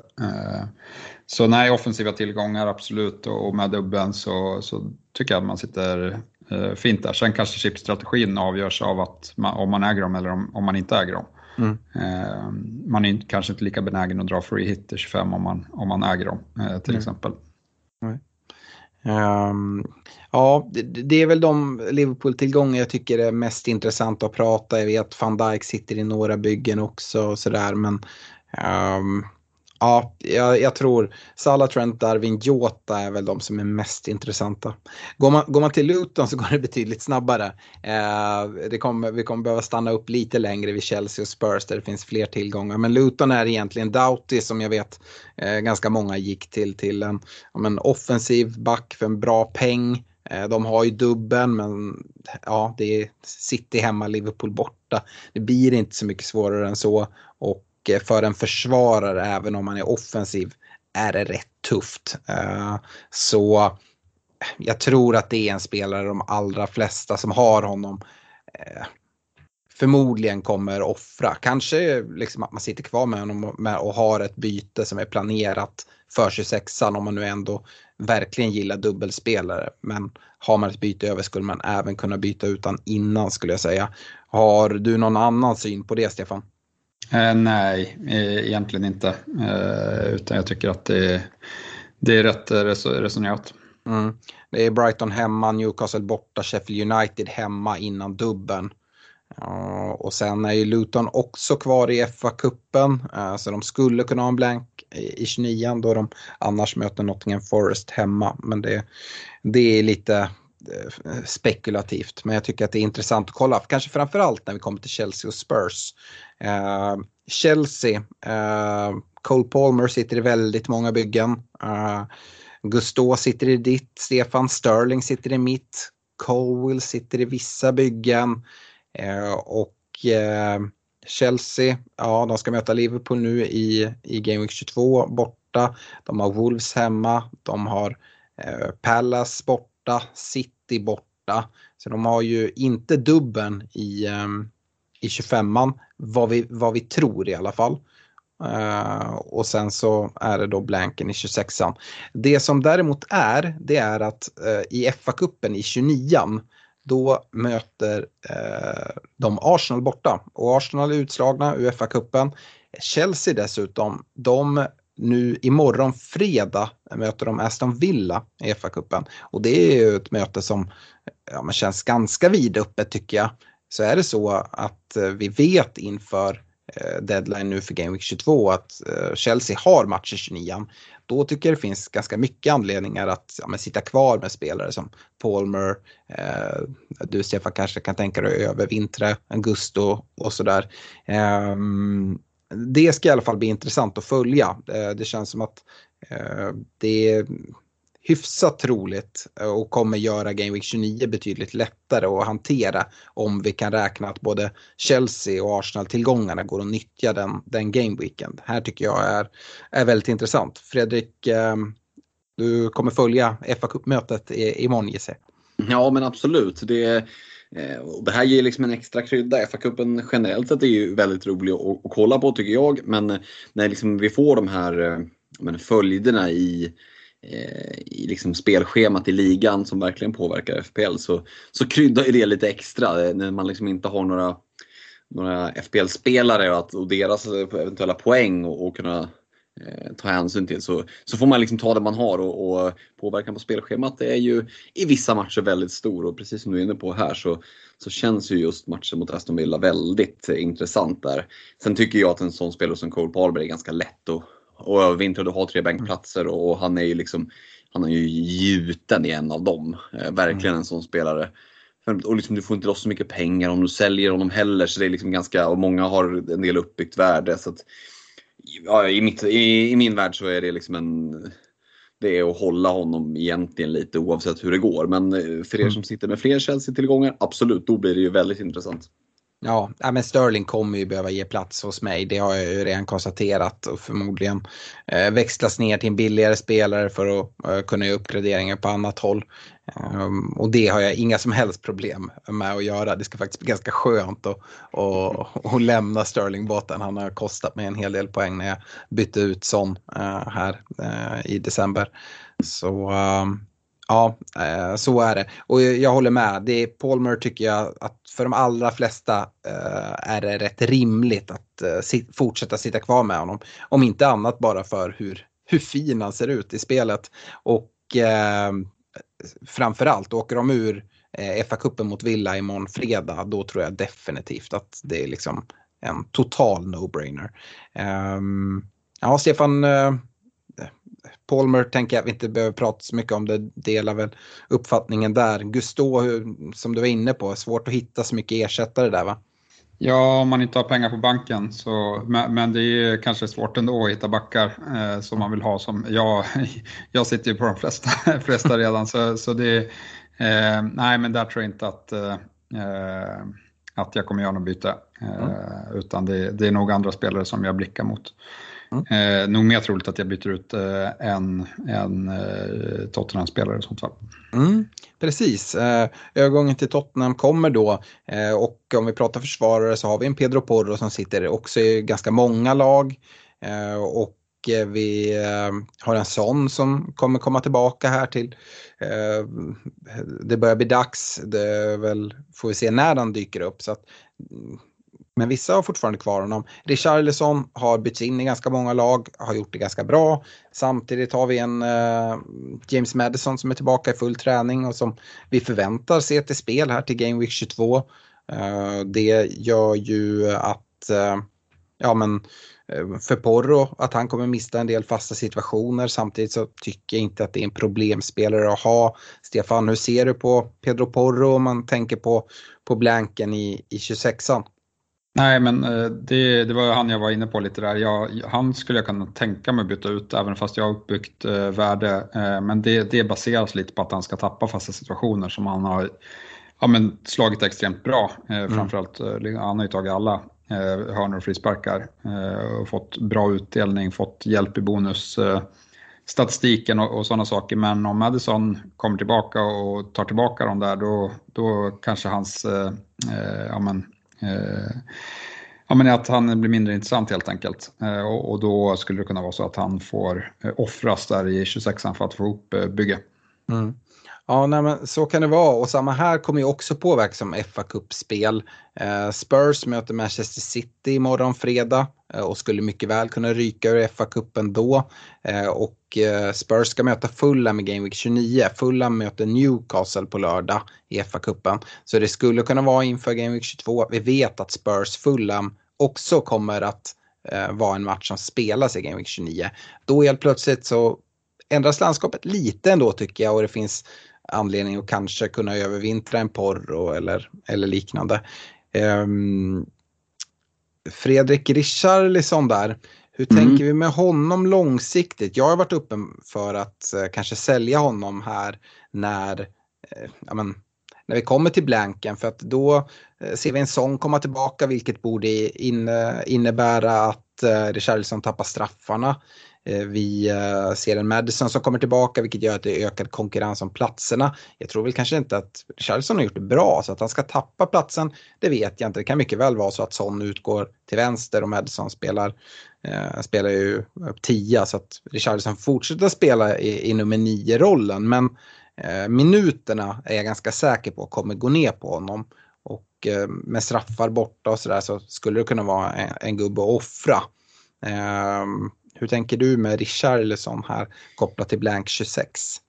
Så nej, offensiva tillgångar absolut och med dubben så, så tycker jag att man sitter eh, fint där. Sen kanske chipstrategin avgörs av att man, om man äger dem eller om, om man inte äger dem. Mm. Eh, man är kanske inte lika benägen att dra free hit till 25 om man, om man äger dem eh, till mm. exempel. Mm. Um, ja, det, är väl de Liverpool-tillgångar jag tycker är mest intressant att prata. Jag vet van Dijk sitter i några byggen också och sådär men um, Ja, jag, jag, tror Salah, Trent, Darwin, Jota är väl de som är mest intressanta. Går man, går man till Luton så går det betydligt snabbare. Uh, det kommer, vi kommer behöva stanna upp lite längre vid Chelsea och Spurs där det finns fler tillgångar. Men Luton är egentligen Doughty som jag vet eh, ganska många gick till, till en, en offensiv back för en bra peng. Eh, de har ju dubben men ja, det är City hemma, Liverpool borta. Det blir inte så mycket svårare än så. Och eh, för en försvarare, även om man är offensiv, är det rätt tufft. Eh, så jag tror att det är en spelare de allra flesta som har honom förmodligen kommer offra. Kanske liksom att man sitter kvar med honom och har ett byte som är planerat för 26an om man nu ändå verkligen gillar dubbelspelare. Men har man ett byte över skulle man även kunna byta utan innan skulle jag säga. Har du någon annan syn på det Stefan? Eh, nej, eh, egentligen inte. Eh, utan jag tycker att det, det är rätt resonerat. Mm. Det är Brighton hemma, Newcastle borta, Sheffield United hemma innan dubben. Och sen är ju Luton också kvar i FA-cupen. Eh, så de skulle kunna ha en blank i, 29 då de annars möter Nottingham Forest hemma. Men det, det är lite eh, spekulativt. Men jag tycker att det är intressant att kolla, kanske framförallt när vi kommer till Chelsea och Spurs. Eh, Chelsea, Cole Palmer sitter i väldigt många byggen. Uh, Gusto sitter i ditt, Stefan Sterling sitter i mitt, Cowell sitter i vissa byggen. Eh, och eh, Chelsea, ja de ska möta Liverpool nu i, i Game Week 22 borta. De har Wolves hemma, de har eh, Palace borta City borta. Så de har ju inte dubben i, ehm, i 25an, vad vi, vad vi tror i alla fall. Uh, och sen så är det då blanken i 26an. Det som däremot är, det är att uh, i FA-cupen i 29an, då möter eh, de Arsenal borta. Och Arsenal är utslagna ur FA-cupen. Chelsea dessutom, de nu imorgon fredag möter de Aston Villa i FA-cupen. Och det är ju ett möte som ja, känns ganska vidöppet tycker jag. Så är det så att eh, vi vet inför Eh, deadline nu för Game Week 22 att eh, Chelsea har matcher 29 då tycker jag det finns ganska mycket anledningar att ja, sitta kvar med spelare som Palmer, eh, du Stefan kanske kan tänka dig övervintra, Augusto och sådär. Eh, det ska i alla fall bli intressant att följa. Eh, det känns som att eh, det hyfsat troligt och kommer göra Game Week 29 betydligt lättare att hantera om vi kan räkna att både Chelsea och Arsenal-tillgångarna går att nyttja den, den Game Weekend. Här tycker jag är, är väldigt intressant. Fredrik, ehm, du kommer följa fa Cup-mötet imorgon gissar Ja men absolut. Det, eh, det här ger liksom en extra krydda. FA-cupen generellt sett är ju väldigt rolig att, att kolla på tycker jag. Men när liksom vi får de här eh, men, följderna i Eh, i liksom spelschemat i ligan som verkligen påverkar FPL så, så kryddar ju det lite extra eh, när man liksom inte har några, några FPL-spelare och, och deras eventuella poäng och, och kunna eh, ta hänsyn till så, så får man liksom ta det man har och, och påverkan på spelschemat är ju i vissa matcher väldigt stor och precis som du är inne på här så, så känns ju just matchen mot Aston Villa väldigt eh, intressant där. Sen tycker jag att en sån spelare som Cole Palmer är ganska lätt att och övervintra, du har tre bänkplatser och han är ju liksom, han är ju gjuten i en av dem. Eh, verkligen en sån spelare. Och liksom, du får inte loss så mycket pengar om du säljer honom heller så det är liksom ganska, och många har en del uppbyggt värde. Så att, ja, i, mitt, i, i, min värld så är det liksom en det är att hålla honom egentligen lite oavsett hur det går. Men eh, för er mm. som sitter med fler Chelsea-tillgångar, absolut, då blir det ju väldigt intressant. Ja, men Sterling kommer ju behöva ge plats hos mig. Det har jag ju redan konstaterat och förmodligen eh, växlas ner till en billigare spelare för att eh, kunna göra uppgraderingar på annat håll. Ehm, och det har jag inga som helst problem med att göra. Det ska faktiskt bli ganska skönt att, att, att lämna Sterling-båten. Han har kostat mig en hel del poäng när jag bytte ut Son eh, här i december. Så um, Ja, eh, så är det. Och jag håller med. Det är Palmer tycker jag att för de allra flesta eh, är det rätt rimligt att eh, fortsätta sitta kvar med honom. Om inte annat bara för hur, hur fin han ser ut i spelet. Och eh, framförallt, åker de ur eh, FA-cupen mot Villa imorgon fredag, då tror jag definitivt att det är liksom en total no-brainer. Um, ja, Stefan, Palmer tänker jag vi inte behöver prata så mycket om det, delar väl uppfattningen där. Gusto, som du var inne på, svårt att hitta så mycket ersättare där va? Ja, om man inte har pengar på banken. Så, men, men det är kanske svårt ändå att hitta backar eh, som man vill ha. Som, jag, *laughs* jag sitter ju på de flesta, *laughs* flesta redan, så, så det, eh, nej men där tror jag inte att, eh, att jag kommer göra något byte. Mm. Utan det, det, är nog andra spelare som jag blickar mot. Mm. Eh, nog mer troligt att jag byter ut eh, en, en eh, Tottenham-spelare i sånt fall. Mm, precis, eh, övergången till Tottenham kommer då eh, och om vi pratar försvarare så har vi en Pedro Porro som sitter också i ganska många lag. Eh, och vi har en sån som kommer komma tillbaka här till. Det börjar bli dags, det väl, får vi se när den dyker upp. Så att, men vissa har fortfarande kvar honom. Richarlison har bytts in i ganska många lag, har gjort det ganska bra. Samtidigt har vi en uh, James Madison som är tillbaka i full träning och som vi förväntar se till spel här till Game Week 22. Uh, eh, det gör ju att, uh, ja men för Porro att han kommer mista en del fasta situationer. Samtidigt så tycker jag inte att det är en problemspelare att ha. Stefan, hur ser du på Pedro Porro om man tänker på, på blanken i, i 26an? Nej, men eh, det, det var han jag var inne på lite där. Jag, han skulle jag kunna tänka mig byta ut även fast jag har uppbyggt eh, värde. Eh, men det, det baseras lite på att han ska tappa fasta situationer som han har ja, men slagit extremt bra. Eh, mm. Framförallt, eh, han har ju tagit alla eh, hörnor och frisparkar eh, och fått bra utdelning, fått hjälp i bonus statistiken och, och sådana saker. Men om Madison kommer tillbaka och tar tillbaka dem där då, då kanske hans eh, ja, men, Eh, Eh, ja, men att han blir mindre intressant helt enkelt. Eh, och, då skulle det kunna vara så att han får eh, offras där i 26an för att få ihop bygge. Mm. Ja, nej, men så kan det vara och samma här kommer ju också påverkas som fa Cup-spel. Eh, Spurs möter Manchester City imorgon fredag eh, och skulle mycket väl kunna ryka ur FA-cupen då. Eh, och eh, Spurs ska möta Fulham i Game Week 29. Fulham möter Newcastle på lördag i FA-cupen. Så det skulle kunna vara inför Game Week 22. Vi vet att Spurs Fulham också kommer att eh, vara en match som spelas i Game Week 29. Då helt plötsligt så ändras landskapet lite ändå tycker jag och det finns anledning att kanske kunna övervintra en porro eller, eller liknande. Um, Fredrik Richarlison där, hur mm. tänker vi med honom långsiktigt? Jag har varit öppen för att eh, kanske sälja honom här när, eh, ja, men, när vi kommer till blanken för att då eh, ser vi en sång komma tillbaka vilket borde in, innebära att eh, Richarlison tappar straffarna. Eh, vi eh, ser en Madison som kommer tillbaka vilket gör att det är ökad konkurrens om platserna. Jag tror väl kanske inte att Richarlison har gjort det bra så att han ska tappa platsen, det vet jag inte. Det kan mycket väl vara så att Son utgår till vänster och Madison spelar, eh, spelar ju upp tia så att Richarlison fortsätter spela i, i nummer nio rollen. Men eh, minuterna är jag ganska säker på kommer gå ner på honom. Och eh, med straffar borta och sådär så skulle det kunna vara en, en gubbe att offra. Um, hur tänker du med Richarlison här kopplat till Blank 26?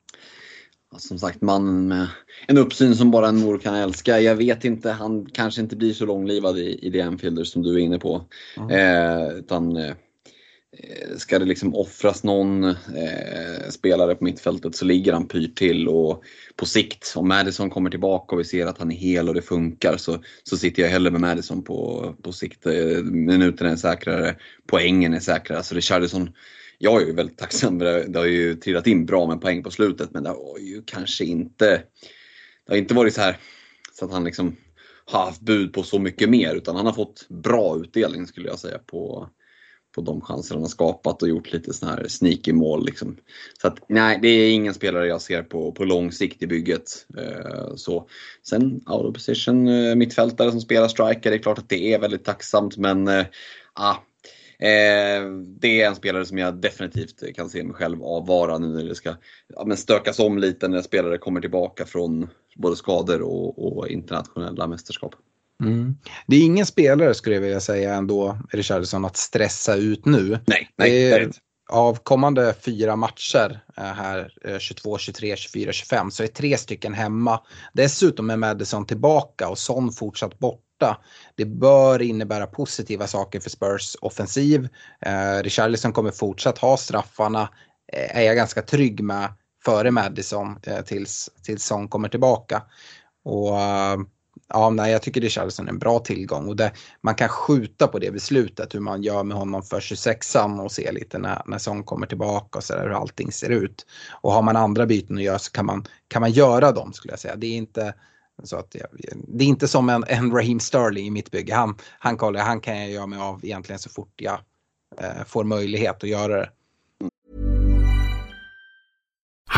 Som sagt, mannen med en uppsyn som bara en mor kan älska. Jag vet inte, han kanske inte blir så långlivad i, i det Anfielder som du är inne på. Mm. Eh, utan eh, Eh, ska det liksom offras någon eh, spelare på mittfältet så ligger han pyrt till och på sikt om Madison kommer tillbaka och vi ser att han är hel och det funkar så, så sitter jag hellre med Madison på, på sikt. Eh, minuterna är säkrare, poängen är säkrare. Alltså, så Richardison, jag är ju väldigt tacksam det, det har ju trillat in bra med poäng på slutet men det har ju kanske inte, det har inte varit så här så att han liksom har haft bud på så mycket mer utan han har fått bra utdelning skulle jag säga på, på de chanser han har skapat och gjort lite sådana här sneaky mål. Liksom. Så att, nej, det är ingen spelare jag ser på, på lång sikt i bygget. Eh, så. Sen out of position eh, mittfältare som spelar striker, det är klart att det är väldigt tacksamt men eh, ah, eh, det är en spelare som jag definitivt kan se mig själv avvara nu när det ska ja, men stökas om lite när spelare kommer tillbaka från både skador och, och internationella mästerskap. Mm. Det är ingen spelare skulle jag vilja säga ändå, Richardson, att stressa ut nu. Nej, nej, är, av kommande fyra matcher eh, här 22, 23, 24, 25 så är tre stycken hemma. Dessutom är Madison tillbaka och Son fortsatt borta. Det bör innebära positiva saker för Spurs offensiv. Eh, Richarlison kommer fortsatt ha straffarna, eh, är jag ganska trygg med, före Madison eh, tills, tills Son kommer tillbaka. Och eh, ja, nej, jag tycker Richarlison är en bra tillgång och det, man kan skjuta på det beslutet hur man gör med honom för 26an och se lite när, när Son kommer tillbaka och så där, hur allting ser ut. Och har man andra byten att göra så kan man, kan man göra dem skulle jag säga. Det är inte, så att det är inte som en, en Raheem Sterling i mitt bygge. Han, han, kollar, han kan jag göra mig av egentligen så fort jag eh, får möjlighet att göra det.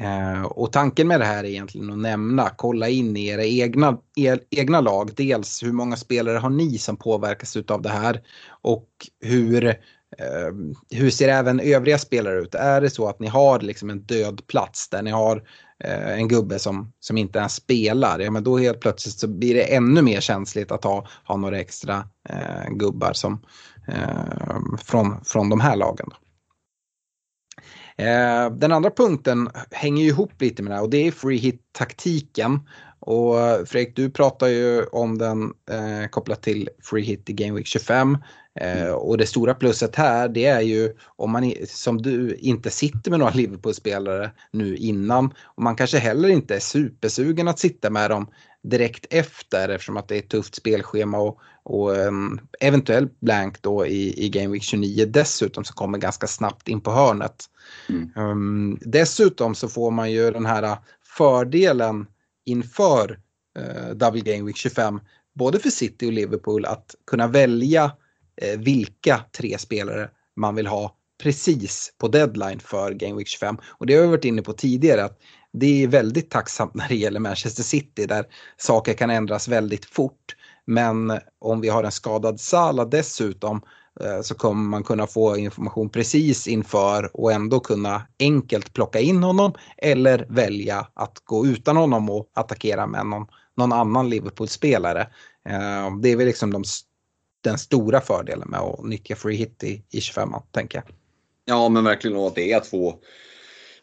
Eh, och tanken med det här är egentligen att nämna, kolla in i era egna, er, egna lag. Dels hur många spelare har ni som påverkas av det här och hur, eh, hur ser även övriga spelare ut? Är det så att ni har liksom en död plats där ni har eh, en gubbe som, som inte ens spelar, ja men då helt plötsligt så blir det ännu mer känsligt att ha, ha några extra eh, gubbar som, eh, från, från de här lagen. Då. Eh, den andra punkten hänger ju ihop lite med det här och det är free hit-taktiken. Och eh, Fredrik, du pratar ju om den eh, kopplat till free hit i Game Week 25. Eh, och det stora plusset här det är ju om man som du inte sitter med några Liverpool-spelare nu innan och man kanske heller inte är supersugen att sitta med dem direkt efter eftersom att det är ett tufft spelschema och, och um, eventuellt blank då i, i Game Week 29 dessutom som kommer ganska snabbt in på hörnet. Mm. Um, dessutom så får man ju den här fördelen inför uh, Double Game Week 25 både för City och Liverpool att kunna välja uh, vilka tre spelare man vill ha precis på deadline för Game Week 25. Och det har vi varit inne på tidigare att det är väldigt tacksamt *laughs* när det gäller Manchester City där saker kan ändras väldigt fort. Men om vi har en skadad Salah dessutom eh, så kommer man kunna få information precis inför och ändå kunna enkelt plocka in honom eller välja att gå utan honom och attackera med någon, någon annan Liverpool-spelare. Eh, det är väl liksom de, den stora fördelen med att nyttja free hit i, i 25 tänker jag. Ja men verkligen och att det är två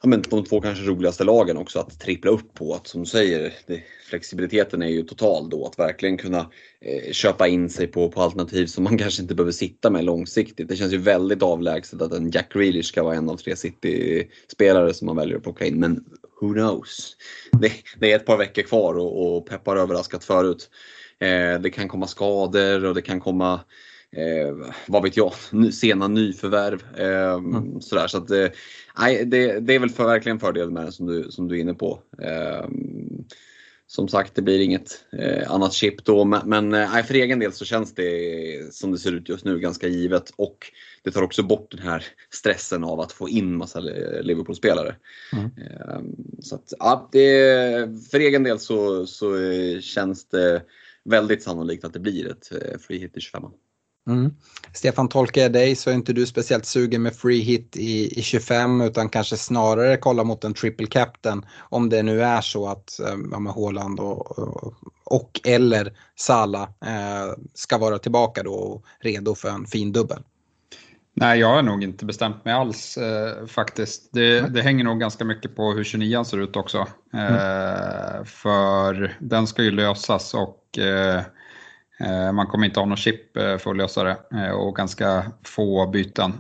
ja, men de två kanske roligaste lagen också att trippla upp på. Att som du säger, det, flexibiliteten är ju total då. Att verkligen kunna eh, köpa in sig på, på alternativ som man *laughs* kanske inte behöver sitta med långsiktigt. Det känns ju väldigt avlägset att en Jack Grealish ska vara en av tre City-spelare som man väljer att plocka in. Men who knows? Det, det är ett par veckor kvar och, och Pep har överraskat förut. Eh, det kan komma skador och det kan komma eh, vad vet jag, sena nyförvärv. Eh, mm. sådär, så att, eh, det, det är väl för, verkligen fördel med det som du, som du är inne på. Eh, som sagt, det blir inget eh, annat chip då, men, eh, för egen del så känns det som det ser ut just nu ganska givet och det tar också bort den här stressen av att få in massa Liverpool-spelare. Mm. Eh, så att, ja, det, för egen del så, så eh, känns det väldigt sannolikt att det blir ett eh, free hit i 25 Mm. Stefan, tolkar jag dig så är inte du speciellt sugen med free hit i, i 25 utan kanske snarare kolla mot en triple captain om det nu är så att eh, ja, med Håland och, och, och, eller Sala eh, ska vara tillbaka då och redo för en fin dubbel. Nej, jag har nog inte bestämt mig alls eh, faktiskt. Det, mm. det, hänger nog ganska mycket på hur 29 ser ut också. Eh, mm. För den ska ju lösas och Eh, man kommer inte ha någon chip eh, för att lösa det eh, och ganska få byten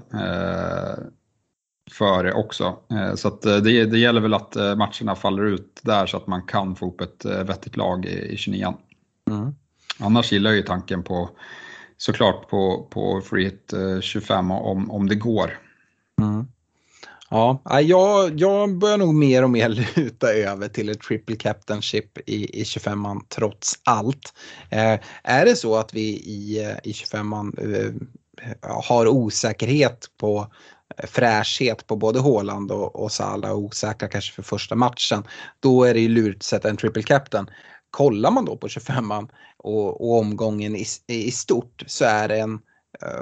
för det också. Så det, det gäller väl att matcherna faller ut där så att man kan få upp ett vettigt lag i 29 mm. Annars gillar jag ju tanken på såklart på, på free hit 25 om, om det går. Mm. Ja, jag, jag börjar nog mer och mer *laughs* luta över till ett triple captainship i, i 25an trots allt. Eh, är det så att vi i, eh, i 25an eh, eh, har osäkerhet på eh, fräschhet på både Håland och, och Salah och osäkra kanske för första matchen, då är det ju lurt att sätta en triple captain. Kollar man då på 25an och, och omgången i, i stort så är det en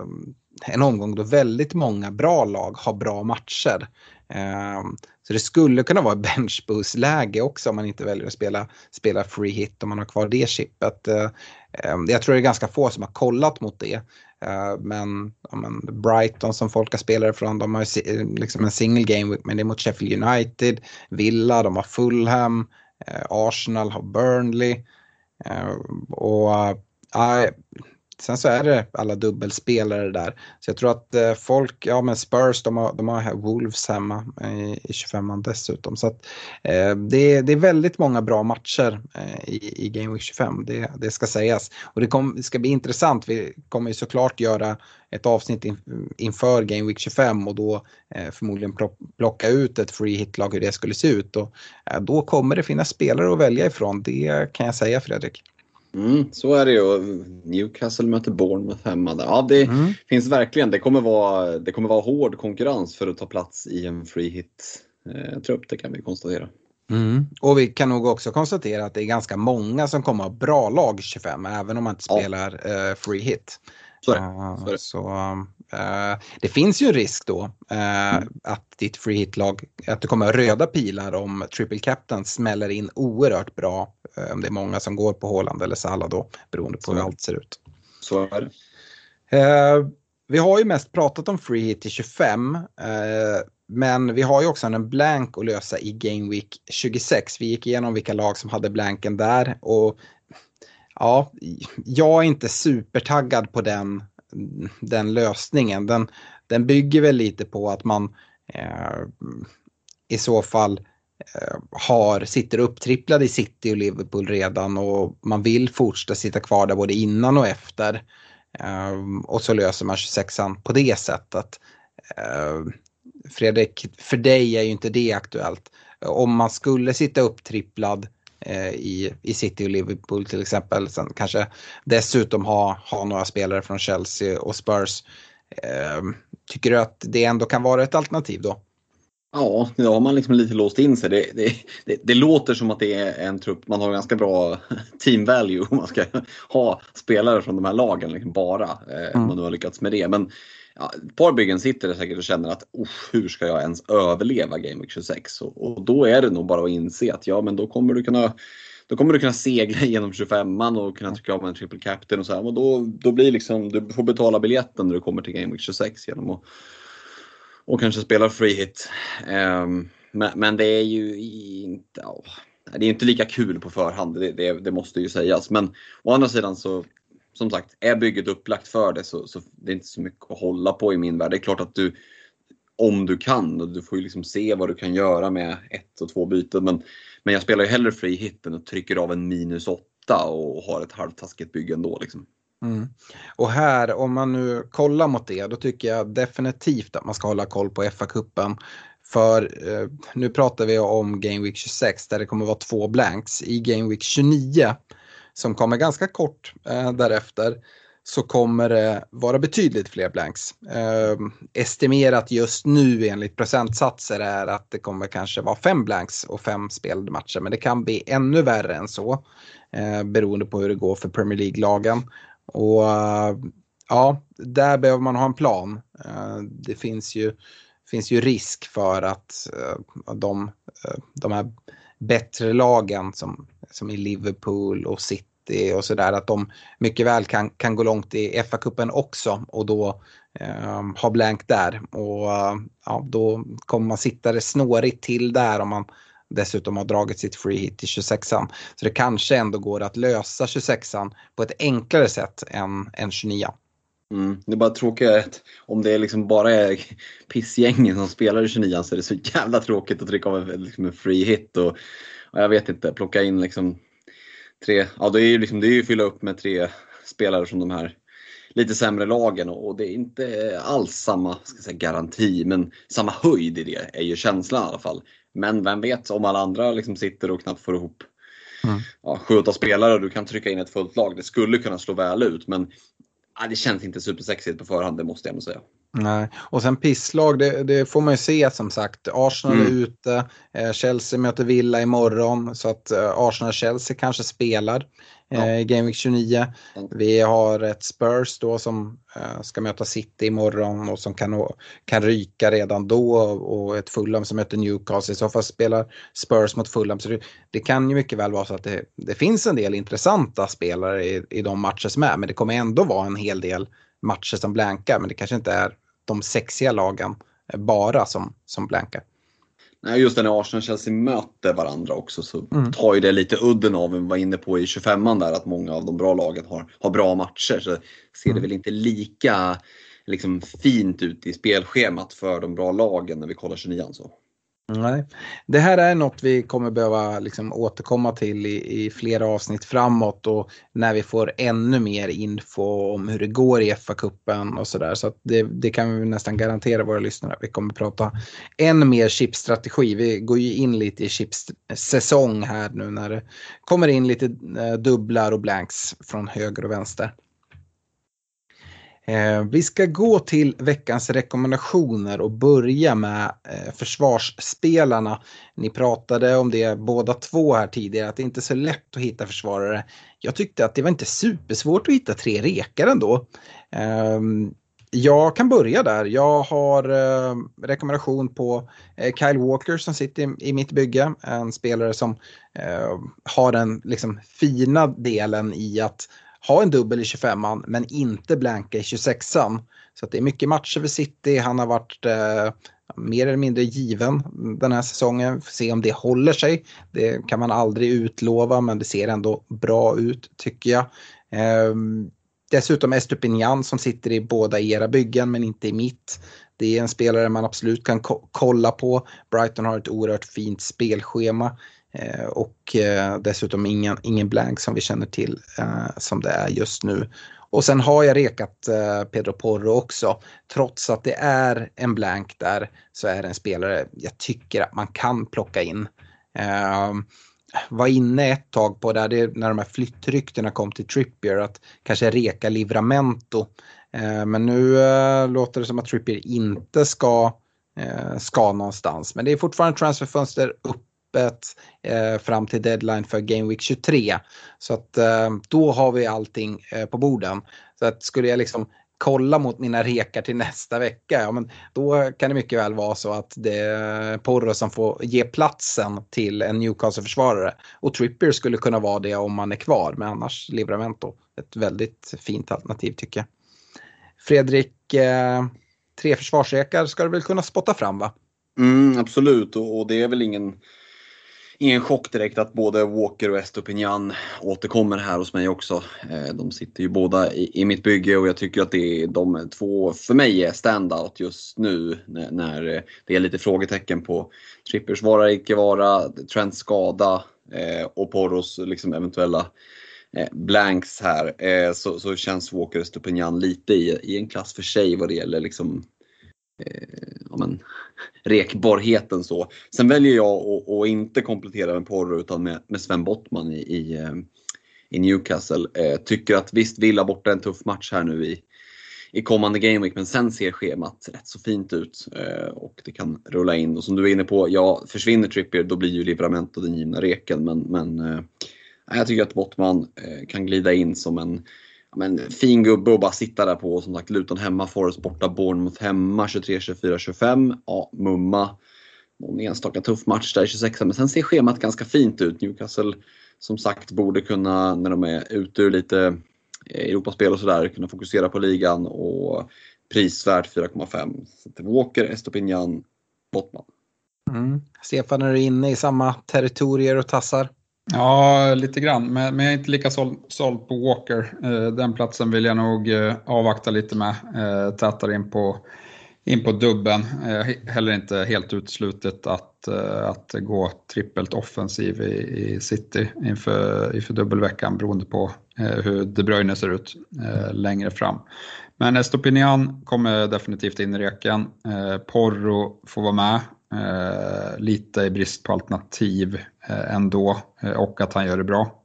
um, en omgång då väldigt många bra lag har bra matcher. Ehm, så det skulle kunna vara benchboost-läge också om man inte väljer att spela, spela free hit om man har kvar det chippet. Ehm, jag tror det är ganska få som har kollat mot det. Ehm, men, ja, men Brighton som folk har spelat ifrån, de har liksom en single game men det är mot Sheffield United, Villa, de har Fulham, eh, Arsenal har Burnley. Och eh, Sen så är det alla dubbelspelare där. Så jag tror att eh, folk, ja men Spurs, de har, de har Wolves hemma i, i 25an dessutom. Så att eh, det, det är väldigt många bra matcher eh, i, i Game Week 25, det, det ska sägas. Och det, kom, det ska bli intressant, vi kommer ju såklart göra ett avsnitt in, inför Game Week 25 och då eh, förmodligen plocka ut ett free hit-lag hur det skulle se ut. Och, eh, då kommer det finnas spelare att välja ifrån, det kan jag säga Fredrik. Mm, så är det ju. Newcastle möter Bournemouth hemma. Där. Ja, det mm. finns verkligen. Det kommer, vara, det kommer vara hård konkurrens för att ta plats i en free hit-trupp, eh, det kan vi konstatera. Mm. Och vi kan nog också konstatera att det är ganska många som kommer ha bra lag 25, även om man inte spelar ja. uh, free hit. Så är det. Så, är det. så det finns ju en risk då uh, mm. att ditt free hit-lag, att det kommer röda pilar om triple captain smäller in oerhört bra. om det är många som går på Håland eller Salah då, beroende på hur allt ser ut. Så är det. vi har ju mest pratat om free hit i 25. Men vi har ju också en blank att lösa i Game Week 26. Vi gick igenom vilka lag som hade blanken där och ja, jag är inte supertaggad på den, den lösningen. Den, den bygger väl lite på att man eh, i så fall eh, har, sitter upptripplad i City och Liverpool redan och man vill fortsätta sitta kvar där både innan och efter. Eh, och så löser man 26an på det sättet. Eh, Fredrik, för dig är ju inte det aktuellt. Om man skulle sitta upptripplad eh, i, i City och Liverpool till exempel, sen kanske dessutom ha, ha några spelare från Chelsea och Spurs. Eh, tycker du att det ändå kan vara ett alternativ då? Ja, då har man liksom lite låst in sig. Det, det, det, det, låter som att det är en trupp, man har ganska bra *laughs* team value om man ska ha spelare från de här lagen liksom bara. Eh, mm. Om man nu har lyckats med det. Men ja, ett par byggen sitter det säkert och känner att hur ska jag ens överleva Game Week 26? Och, och, då är det nog bara att inse att ja, men då kommer du kunna då kommer du kunna segla *laughs* genom 25an och kunna trycka av en triple captain och så här. Och då, då blir liksom, du får betala biljetten när du kommer till Game Week 26 genom att och kanske spela free hit. Um, men, men, det är ju inte, oh, det är inte lika kul på förhand, det, det, det, måste ju sägas. Men å andra sidan så, som sagt, är bygget upplagt för det så, så det är inte så mycket att hålla på i min värld. Det är klart att du, om du kan, och du får ju liksom se vad du kan göra med ett och två byten. Men, men jag spelar ju hellre free hit än att trycker av en minus åtta och har ett halvtaskigt bygge ändå. Liksom. Mm. Och här, om man nu kollar mot det, då tycker jag definitivt att man ska hålla koll på FA-cupen. För eh, nu pratar vi om Game Week 26 där det kommer vara två blanks. I Game Week 29, som kommer ganska kort eh, därefter, så kommer det vara betydligt fler blanks. Eh, estimerat just nu enligt procentsatser är att det kommer kanske vara fem blanks och fem spelade matcher. Men det kan bli ännu värre än så. Eh, beroende på hur det går för Premier League-lagen. Och eh, ja, där behöver man ha en plan. Eh, det finns ju, finns ju risk för att eh, de, eh, de här bättre lagen som, som i Liverpool och City och sådär att de mycket väl kan, kan gå långt i FA-cupen också och då eh, ha blank där. Och ja, då kommer man sitta det snårigt till där om man dessutom har dragit sitt free hit till 26an. Så det kanske ändå går att lösa 26an på ett enklare sätt än, än 29 Mm. Det är bara tråkigt att om det liksom bara är pissgängen som spelar i 29 så är det så jävla tråkigt att trycka av en, liksom en free hit och, jag vet inte, plocka in liksom tre, ja det är ju liksom, det är ju fylla upp med tre spelare från de här lite sämre lagen och det är inte alls samma ska säga, garanti men samma höjd i det är ju känslan i alla fall. Men vem vet om alla andra liksom sitter och knappt får ihop mm. ja, sju, spelare och du kan trycka in ett fullt lag. Det skulle kunna slå väl ut men ja, det känns inte supersexigt på förhand, det måste jag nog säga. Nej, och sen pisslag, det, det, får man ju se som sagt. Arsenal mm. är ute, eh, Chelsea möter Villa imorgon så att eh, Arsenal-Chelsea kanske spelar ja. Eh, i Game Week 29. Mm. Vi har ett Spurs då som ska möta City imorgon och som kan, kan ryka redan då och ett Fulham som möter Newcastle. I så fall spelar Spurs mot Fulham. Så det, det kan ju mycket väl vara så att det, det finns en del intressanta spelare i, i de matcher som är men det kommer ändå vara en hel del matcher som blankar men det kanske inte är de sexiga lagen bara som, som blankar. Nej, just när Arsenal och Chelsea möter varandra också så mm. tar ju det lite udden av, vi var inne på i 25an där, att många av de bra lagen har, har bra matcher. Så ser mm. det väl inte lika liksom, fint ut i spelschemat för de bra lagen när vi kollar 29an. Så. Nej. Det här är något vi kommer behöva liksom återkomma till i, i, flera avsnitt framåt och när vi får ännu mer info om hur det går i FA-cupen och sådär. Så, så det, det, kan vi nästan garantera våra lyssnare. Vi kommer prata än mer chipstrategi. Vi går ju in lite i chipssäsong här nu när det kommer in lite eh, dubblar och blanks från höger och vänster. Eh, vi ska gå till veckans rekommendationer och börja med eh, försvarsspelarna. Ni pratade om det båda två här tidigare, att det inte är så lätt att hitta försvarare. Jag tyckte att det var inte supersvårt att hitta tre rekar ändå. Eh, jag kan börja där. Jag har eh, rekommendation på eh, Kyle Walker som sitter i, i, mitt bygge. En spelare som eh, har den liksom, fina delen i att ha en dubbel i 25an men inte blanka i 26an. Så det är mycket matcher för City. Han har varit eh, mer eller mindre given den här säsongen. Får Se om det håller sig. Det kan man aldrig utlova men det ser ändå bra ut tycker jag. Eh, dessutom Estupinian som sitter i båda era byggen men inte i mitt. Det är en spelare man absolut kan ko kolla på. Brighton har ett oerhört fint spelschema. Eh, och eh, dessutom ingen, ingen blank som vi känner till eh, som det är just nu. Och sen har jag rekat Pedro Porro också. Trots att det är en blank där så är det en spelare jag tycker att man kan plocka in. var inne ett tag på där det, när de här flyttryktena kom till Trippier att kanske reka Livramento. men nu låter det som att Trippier inte ska ska någonstans. Men det är fortfarande transferfönster öppet eh, fram till deadline för Game Week 23. Så att eh, då har vi allting eh, på borden. Så att skulle jag liksom kolla mot mina rekar till nästa vecka, ja, men då kan det mycket väl vara så att det är Porro som får ge platsen till en Newcastle-försvarare. Och Trippier skulle kunna vara det om man är kvar, men annars Livramento. Ett väldigt fint alternativ tycker jag. Fredrik, eh, tre försvarsrekar ska du väl kunna spotta fram va? Mm, absolut, och, och det är väl ingen ingen chock direkt att både Walker och Estopinian återkommer här hos mig också. Eh, de sitter ju båda i, i mitt bygge och jag tycker att det är de två, för mig, är standout just nu när, när det är lite frågetecken på Trippers vara icke vara, Trents skada eh, och Poros liksom eventuella eh, blanks här eh, så, så känns Walker och Estopinian lite i, i en klass för sig vad det gäller liksom eh, ja, men, rekbarheten så. Sen väljer jag att, att inte komplettera med Porro utan med, med Sven Bottman i, i, eh, i Newcastle. Eh, tycker att visst, Villa borta en tuff match här nu i, i kommande Gameweek men sen ser schemat rätt så fint ut eh, och det kan rulla in. Och som du är inne på, ja, försvinner Trippier då blir ju Livramento den givna reken men, men eh, jag tycker att Bottman eh, kan glida in som en men, fin gubbe att bara sitta där på. Som sagt, Luton hemma, Forest borta, Bournemouth hemma 23, 24, 25. Ja, mumma. Någon enstaka tuff match där i 26 men sen ser schemat ganska fint ut. Newcastle som sagt borde kunna, när de är ute ur lite eh, Europaspel och sådär, kunna fokusera på ligan och prisvärt 4,5. Så Walker, Estopinian, Bottman. Mm. Stefan, är du inne i samma territorier och tassar? Ja, lite grann, men, men jag är inte lika såld, såld på Walker. Eh, den platsen vill jag nog eh, avvakta lite med. Eh, tätare in på, in på dubben. Eh, heller inte helt uteslutet att, eh, att gå trippelt offensiv i, i City inför, inför dubbelveckan beroende på eh, hur De Bruyne ser ut eh, längre fram. Men Estopinian kommer definitivt in i reken. Eh, Porro får vara med. Eh, lite i brist på alternativ eh, ändå eh, och att han gör det bra.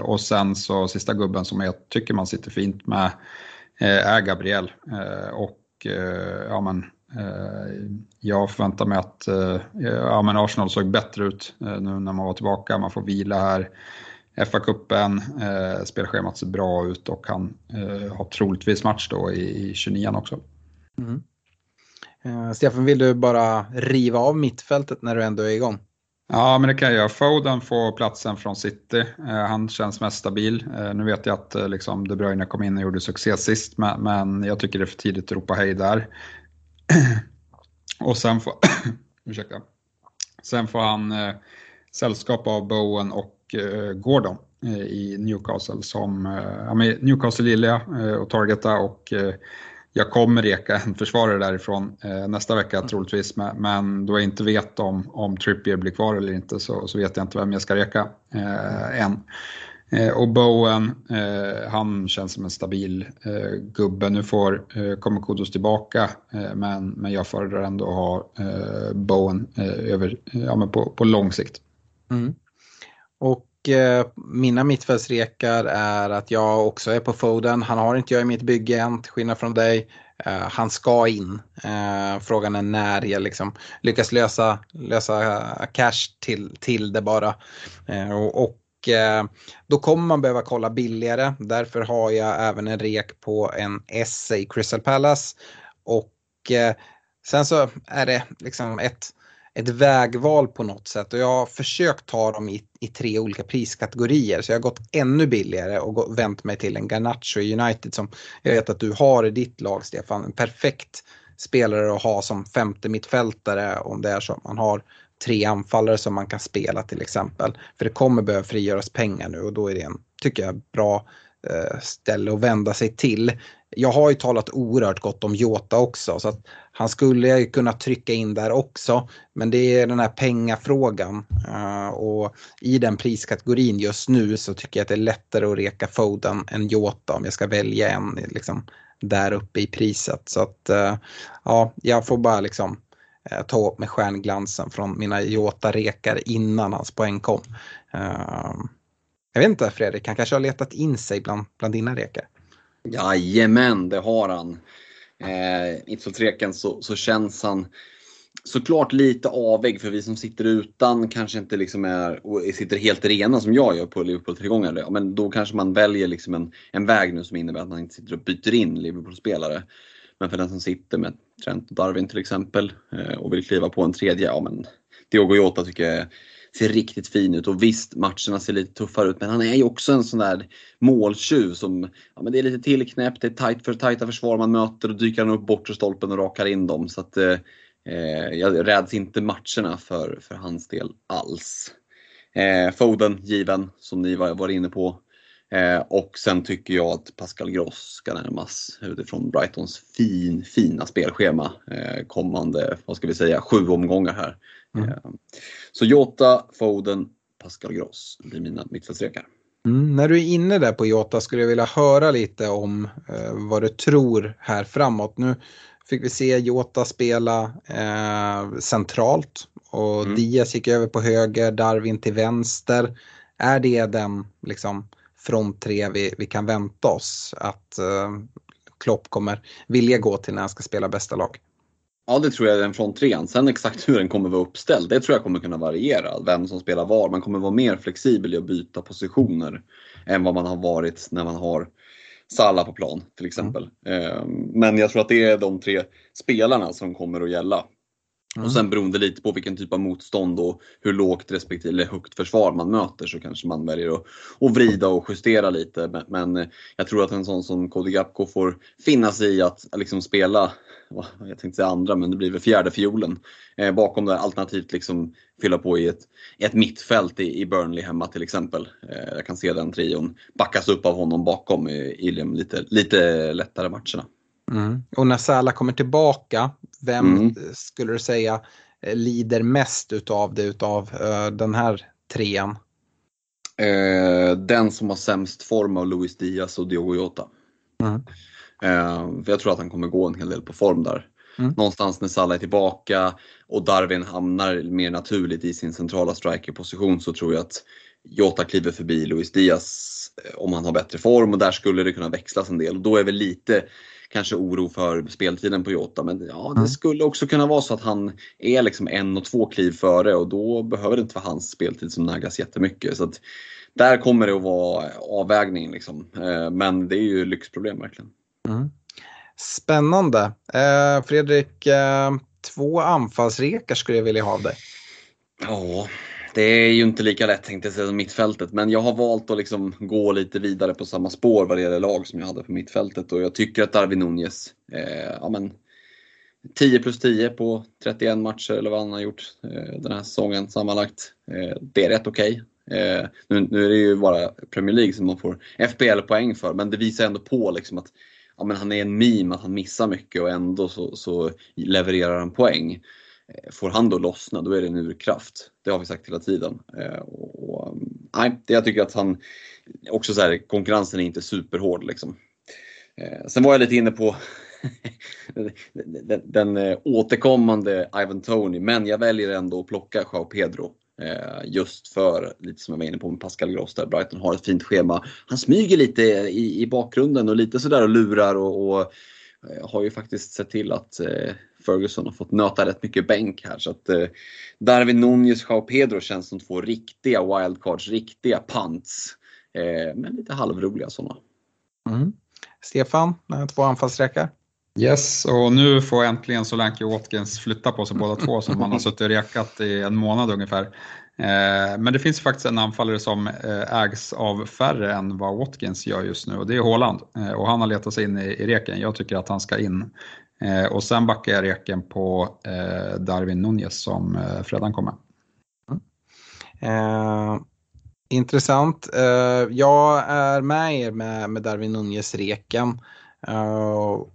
Och sen så sista gubben som jag tycker man sitter fint med är Gabriel. Och ja, men, jag förväntar mig att ja, men Arsenal såg bättre ut nu när man var tillbaka. Man får vila här. FA-cupen, eh, spelschemat ser bra ut och han eh, har troligtvis match då i, i 29 också. Mm. Eh, Stefan, vill du bara riva av mittfältet när du ändå är igång? Ja, men det kan jag göra. Foden får platsen från City. Eh, han känns mest stabil. Eh, nu vet jag att liksom, De Bruyne kom in och gjorde succé sist, men, men jag tycker det är för tidigt att ropa hej där. *clears throat* och sen får, *clears throat* ursäkta. Sen får han sällskap av Bowen och Gordon i Newcastle som, ja, Newcastle gillar jag och targeta och jag kommer reka en försvarare därifrån eh, nästa vecka mm. troligtvis, men, men då jag inte vet om, om Trippier blir kvar eller inte så, så vet jag inte vem jag ska reka eh, än. Eh, och Bowen, eh, han känns som en stabil eh, gubbe. Nu får, eh, kommer Kudos tillbaka, eh, men, men jag föredrar ändå att ha Bowen över, ja, men på, på lång sikt. Mm. Och Eh, Eh, mina mittfältsrekar är att jag också är på Foden. Han har inte jag i mitt bygge än, till skillnad från dig. Uh, han ska in. Uh, frågan är när jag liksom lyckas lösa, lösa cash till, till det bara. Uh, och, då kommer man behöva kolla billigare. Därför har jag även en rek på en Essay Crystal Palace. Och sen så är det liksom ett ett vägval på något sätt och jag har försökt ta dem i, i tre olika priskategorier så jag har gått ännu billigare och gått, vänt mig till en Garnacho i United som jag vet att du har i ditt lag Stefan. En perfekt spelare att ha som femte mittfältare om det är så att man har tre anfallare som man kan spela till exempel. För det kommer behöva frigöras pengar nu och då är det en, tycker jag, bra Eh, ställe att vända sig till jag har ju talat oerhört gott om Jota också så att han skulle ju kunna trycka in där också. Men det är den här pengafrågan eh, och i den priskategorin just nu så tycker jag att det är lättare att reka Foden än Jota om jag ska välja en liksom, där uppe i priset. Så att eh, ja, jag får bara liksom ta upp med stjärnglansen från mina Jota-rekar innan hans poäng kom jag vet inte Fredrik, han kanske har letat in sig bland, bland dina rekar. Jajamän, det har han. Eh, I så, så känns han såklart lite avig. för vi som sitter utan kanske inte liksom är, och sitter helt rena som jag gör på Liverpool tillgångar. Ja, men då kanske man väljer liksom en, en väg nu som innebär att man inte sitter och byter in Liverpool-spelare. Men för den som sitter med Trent och Darwin till exempel eh, och vill kliva på en tredje, ja men Diogo Jota tycker jag ser riktigt fin ut och visst matcherna ser lite tuffare ut men han är ju också en sån där måltjuv som, ja men det är lite tillknäppt, det är tajt för tajta försvar man möter och dyker han upp bortre stolpen och rakar in dem så att eh, eh, jag räds inte matcherna för, för hans del alls. Eh, Foden given som ni var, var inne på. Eh, och sen tycker jag att Pascal Gross ska närmas utifrån Brightons fin, fina spelschema eh, kommande, vad ska vi säga, sju omgångar här. Mm. Eh, så Jota, Foden, Pascal Gross blir mina mittfältsrekar. Mm, när du är inne där på Jota skulle jag vilja höra lite om eh, vad du tror här framåt. Nu fick vi se Jota spela eh, centralt och mm. Diaz gick över på höger, Darwin till vänster. Är det den liksom, front tre vi, vi kan vänta oss att eh, Klopp kommer vilja gå till när han ska spela bästa lag? Ja, det tror jag är den front trean. Sen exakt hur den kommer vara uppställd, det tror jag kommer kunna variera. Vem som spelar var. Man kommer vara mer flexibel i att byta positioner än vad man har varit när man har Salla på plan till exempel. Mm. Men jag tror att det är de tre spelarna som kommer att gälla. Mm. Och sen beroende lite på vilken typ av motstånd och hur lågt respektive högt försvar man möter så kanske man väljer att, att vrida och justera lite. Men jag tror att en sån som Cody Gapko får finna sig i att liksom spela jag tänkte säga andra, men det blir väl fjärde fiolen eh, bakom det. Alternativt liksom fylla på i ett, ett mittfält i, i Burnley hemma till exempel. Eh, jag kan se den trion backas upp av honom bakom i, i lite, lite lättare matcherna. Mm. Och när Salah kommer tillbaka, vem mm. skulle du säga eh, lider mest utav det utav uh, den här trean? Eh, den som har sämst form av Luis Diaz och Diogo Jota. Mm. Eh, jag tror att han kommer gå en hel del på form där. Mm. Någonstans när Salah är tillbaka och Darwin hamnar mer naturligt i sin centrala strikerposition så tror jag att Jota kliver förbi Luis Diaz eh, om han har bättre form och där skulle det kunna växlas en del. Och då är väl lite kanske oro för speltiden på Jota. Men ja, det mm. skulle också kunna vara så att han är liksom en och två kliv före och då behöver det inte vara hans speltid som naggas jättemycket. Så att där kommer det att vara avvägning. Liksom. Eh, men det är ju lyxproblem verkligen. Mm. Spännande. Eh, Fredrik, två anfallsrekar skulle jag vilja ha av dig. Ja, det är ju inte lika lätt tänkte jag säga som mittfältet, men jag har valt att liksom gå lite vidare på samma spår vad det gäller lag som jag hade på mittfältet och jag tycker att Darwin Nunez, eh, ja men 10 plus 10 på 31 matcher eller vad han har gjort eh, den här säsongen sammanlagt. Eh, det är rätt okej. Okay. Eh, nu, nu, är det ju bara Premier League som man får FPL-poäng för, men det visar ändå på liksom att ja, men han är en meme, att han missar mycket och ändå så, så levererar han poäng. Eh, får han då lossna, då är det en urkraft. Det har vi sagt hela tiden. Eh, och, och, nej, jag tycker att han, också så här, konkurrensen är inte superhård liksom. Eh, sen var jag lite inne på *laughs* den, den återkommande Ivan Tony, men jag väljer ändå att plocka Jao Pedro. Just för, lite som jag var inne på med Pascal Gross där, Brighton har ett fint schema. Han smyger lite i, i bakgrunden och lite sådär och lurar och, och har ju faktiskt sett till att eh, Ferguson har fått nöta rätt mycket bänk här. Så att Darwin Nunez, Joao Pedro känns som två riktiga wildcards, riktiga punts. men lite halvroliga sådana. Mm. Stefan, två anfallsräkar? Yes, och nu får äntligen Solanke och Watkins flytta på sig båda två som man har suttit och rekat i en månad ungefär. Eh, men det finns faktiskt en anfallare som eh, ägs av färre än vad Watkins gör just nu och det är Haaland. Eh, och han har letat sig in i reken, jag tycker att han ska in. Och sen backar jag reken på Darwin Nunez som Fredan kommer. Mm. intressant. jag är med er med, med Darwin Nunez-reken.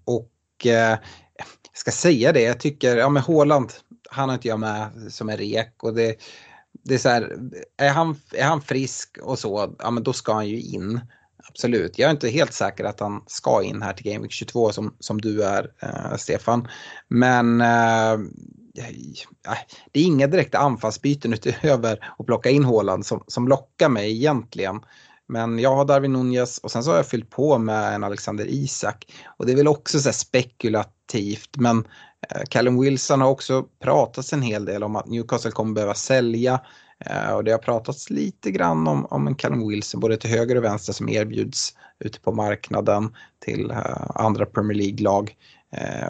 och eh, jag ska säga det, jag tycker, ja men Håland, han har inte jag med som är rek och det, det är så här, är han, är han frisk och så, ja men då ska han ju in. Absolut, jag är inte helt säker att han ska in här till Game Week 22 som, som du är, eh, Stefan. Men eh, det är inga direkta anfallsbyten utöver att plocka in Håland som, som lockar mig egentligen. Men jag har Darwin Nunez och sen så har jag fyllt på med en Alexander Isak. Och det är väl också så spekulativt men Eh, Callum Wilson har också pratat en hel del om att Newcastle kommer behöva sälja. Eh, och det har pratats lite grann om, om en Callum Wilson både till höger och vänster som erbjuds ute på marknaden till eh, andra Premier League-lag.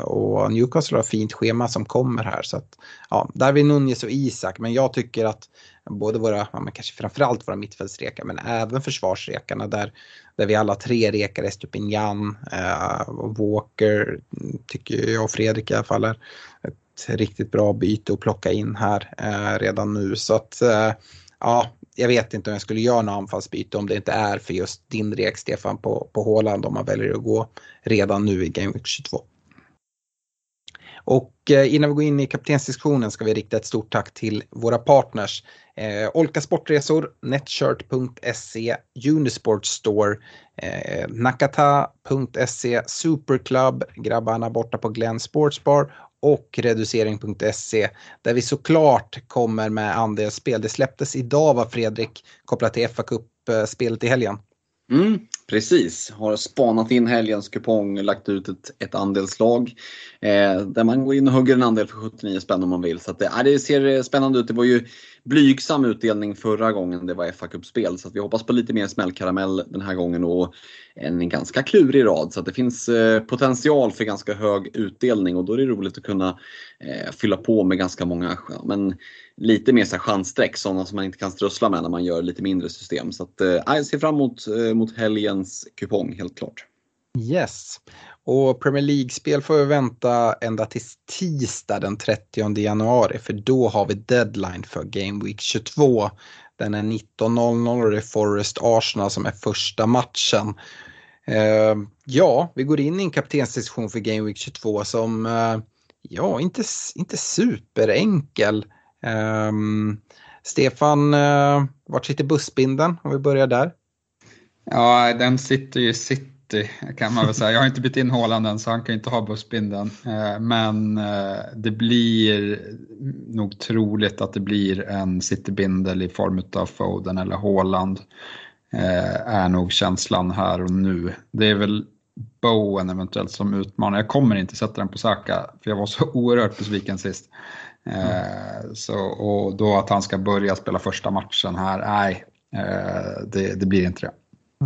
Och Newcastle har fint schema som kommer här. Så att, ja, Darwin Nunez och Isak, men jag tycker att både våra, ja, men kanske framförallt våra mittfältsrekar, men även försvarsrekarna där, där vi alla tre rekar Estupinjan. eh, Walker, tycker jag och Fredrik i alla fall är ett riktigt bra byte att plocka in här eh, redan nu. Så att eh, ja, jag vet inte om jag skulle göra något anfallsbyte om det inte är för just din rek Stefan på, på Håland om man väljer att gå redan nu i Game Week 22. Och eh, innan vi går in i kaptensdiskussionen ska vi rikta ett stort tack till våra partners. Eh, Olka Sportresor, Netshirt.se, Unisport Store, eh, Nakata.se, Superclub, grabbarna borta på Glenn Sportsbar och reducering.se där vi såklart kommer med andelsspel. Det släpptes idag var Fredrik kopplat till fa Cup-spelet eh, i helgen. Mm, precis, har spanat in helgens kupong, lagt ut ett, ett andelslag eh, där man går in och hugger en andel för 79 spänn om man vill. Så att, eh, det ser eh, spännande ut. Det var ju blygsam utdelning förra gången det var fa Cup-spel så att vi hoppas på lite mer smällkaramell den här gången och en ganska klurig rad. Så att det finns eh, potential för ganska hög utdelning och då är det roligt att kunna eh, fylla på med ganska många men lite mer så chansstreck, sådana som man inte kan strössla med när man gör lite mindre system. Så att, eh, jag ser fram emot eh, mot helgens kupong helt klart. Yes. Och Premier League-spel får vi vänta ända till tisdag den 30 januari för då har vi deadline för Game Week 22. Den är 19.00 och det är Forest Arsenal som är första matchen. Eh, ja, vi går in i en kaptensdiskussion för Game Week 22 som, eh, ja, inte, inte superenkel. Um, Stefan, uh, vart sitter bussbinden om vi börjar där? Ja, den sitter ju i city kan man väl säga. Jag har inte bytt in Håland än så han kan inte ha bussbinden. Uh, men uh, det blir nog troligt att det blir en citybindel i form av Foden eller Håland. Är nog känslan här och nu. Det är väl Bowen eventuellt som utmanar. Jag kommer inte sätta den på Saka för jag var så *laughs* oerhört besviken sist. Mm. Så, och då att han ska börja spela första matchen här, nej, eh, det, det blir inte det.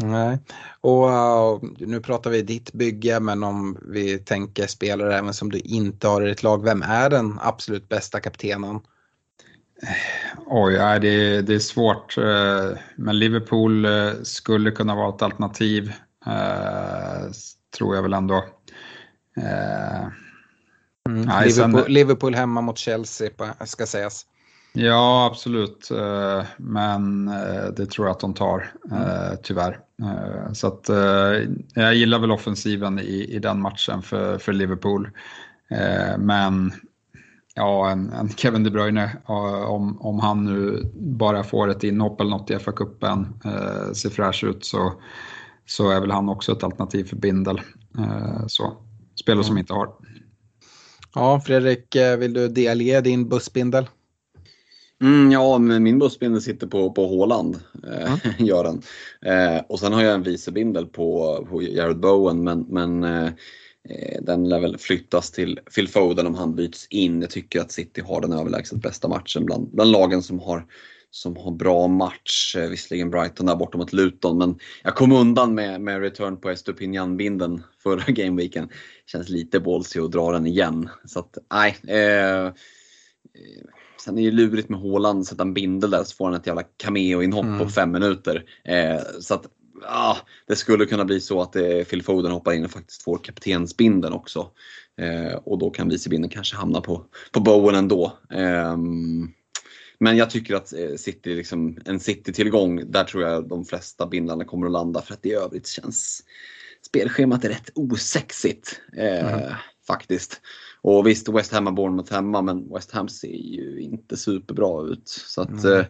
Nej, och uh, nu pratar vi ditt bygge men om vi tänker spelare även som du inte har i ditt lag, vem är den absolut bästa kaptenen? Oj, nej, det, det är svårt. Men Liverpool skulle kunna vara ett alternativ, tror jag väl ändå. Mm. Nej, Liverpool, sen... Liverpool, hemma mot Chelsea ska sägas. Ja, absolut. Eh, men eh, det tror jag att de tar, mm. tyvärr. Så att, jag gillar väl offensiven i, i den matchen för, för Liverpool. Men ja, en, en Kevin De Bruyne, om, om han nu bara får ett inhopp eller något i FA-cupen, ser fräsch ut så, så är väl han också ett alternativ för Bindel. Så, spelare som inte har. Ja, Fredrik, eh, vill du delge din bussbindel? Mm, ja, men min bussbindel sitter på, på Håland, eh, mm. gör den. Eh, och sen har jag en vicebindel på, på Jared Bowen, men, men eh, eh, den lär väl flyttas till Phil Foden om han byts in. Jag tycker att City har den överlägset bästa matchen bland, bland lagen som har som har bra match. Eh, visserligen Brighton där borta mot Luton, men jag kom undan med, med return på Estupinian-binden förra *laughs* gameweeken. Känns lite ballsy att dra den igen. Så att, nej. Eh, sen är det ju lurigt med Håland, sätta en bindel där så får han ett jävla cameo-inhopp mm. på fem minuter. Eh, så att, ah, det skulle kunna bli så att eh, Phil Foden hoppar in och faktiskt får kaptensbinden också. Eh, och då kan vicebinden kanske hamna på, på Bowen ändå. Eh, men jag tycker att eh, City, liksom, en City-tillgång, där tror jag de flesta bindlarna kommer att landa för att i övrigt känns spelschemat är rätt osexigt. Eh, mm. Faktiskt. Och visst, West Ham har Bournemouth hemma, men West Ham ser ju inte superbra ut. Så att, mm. eh,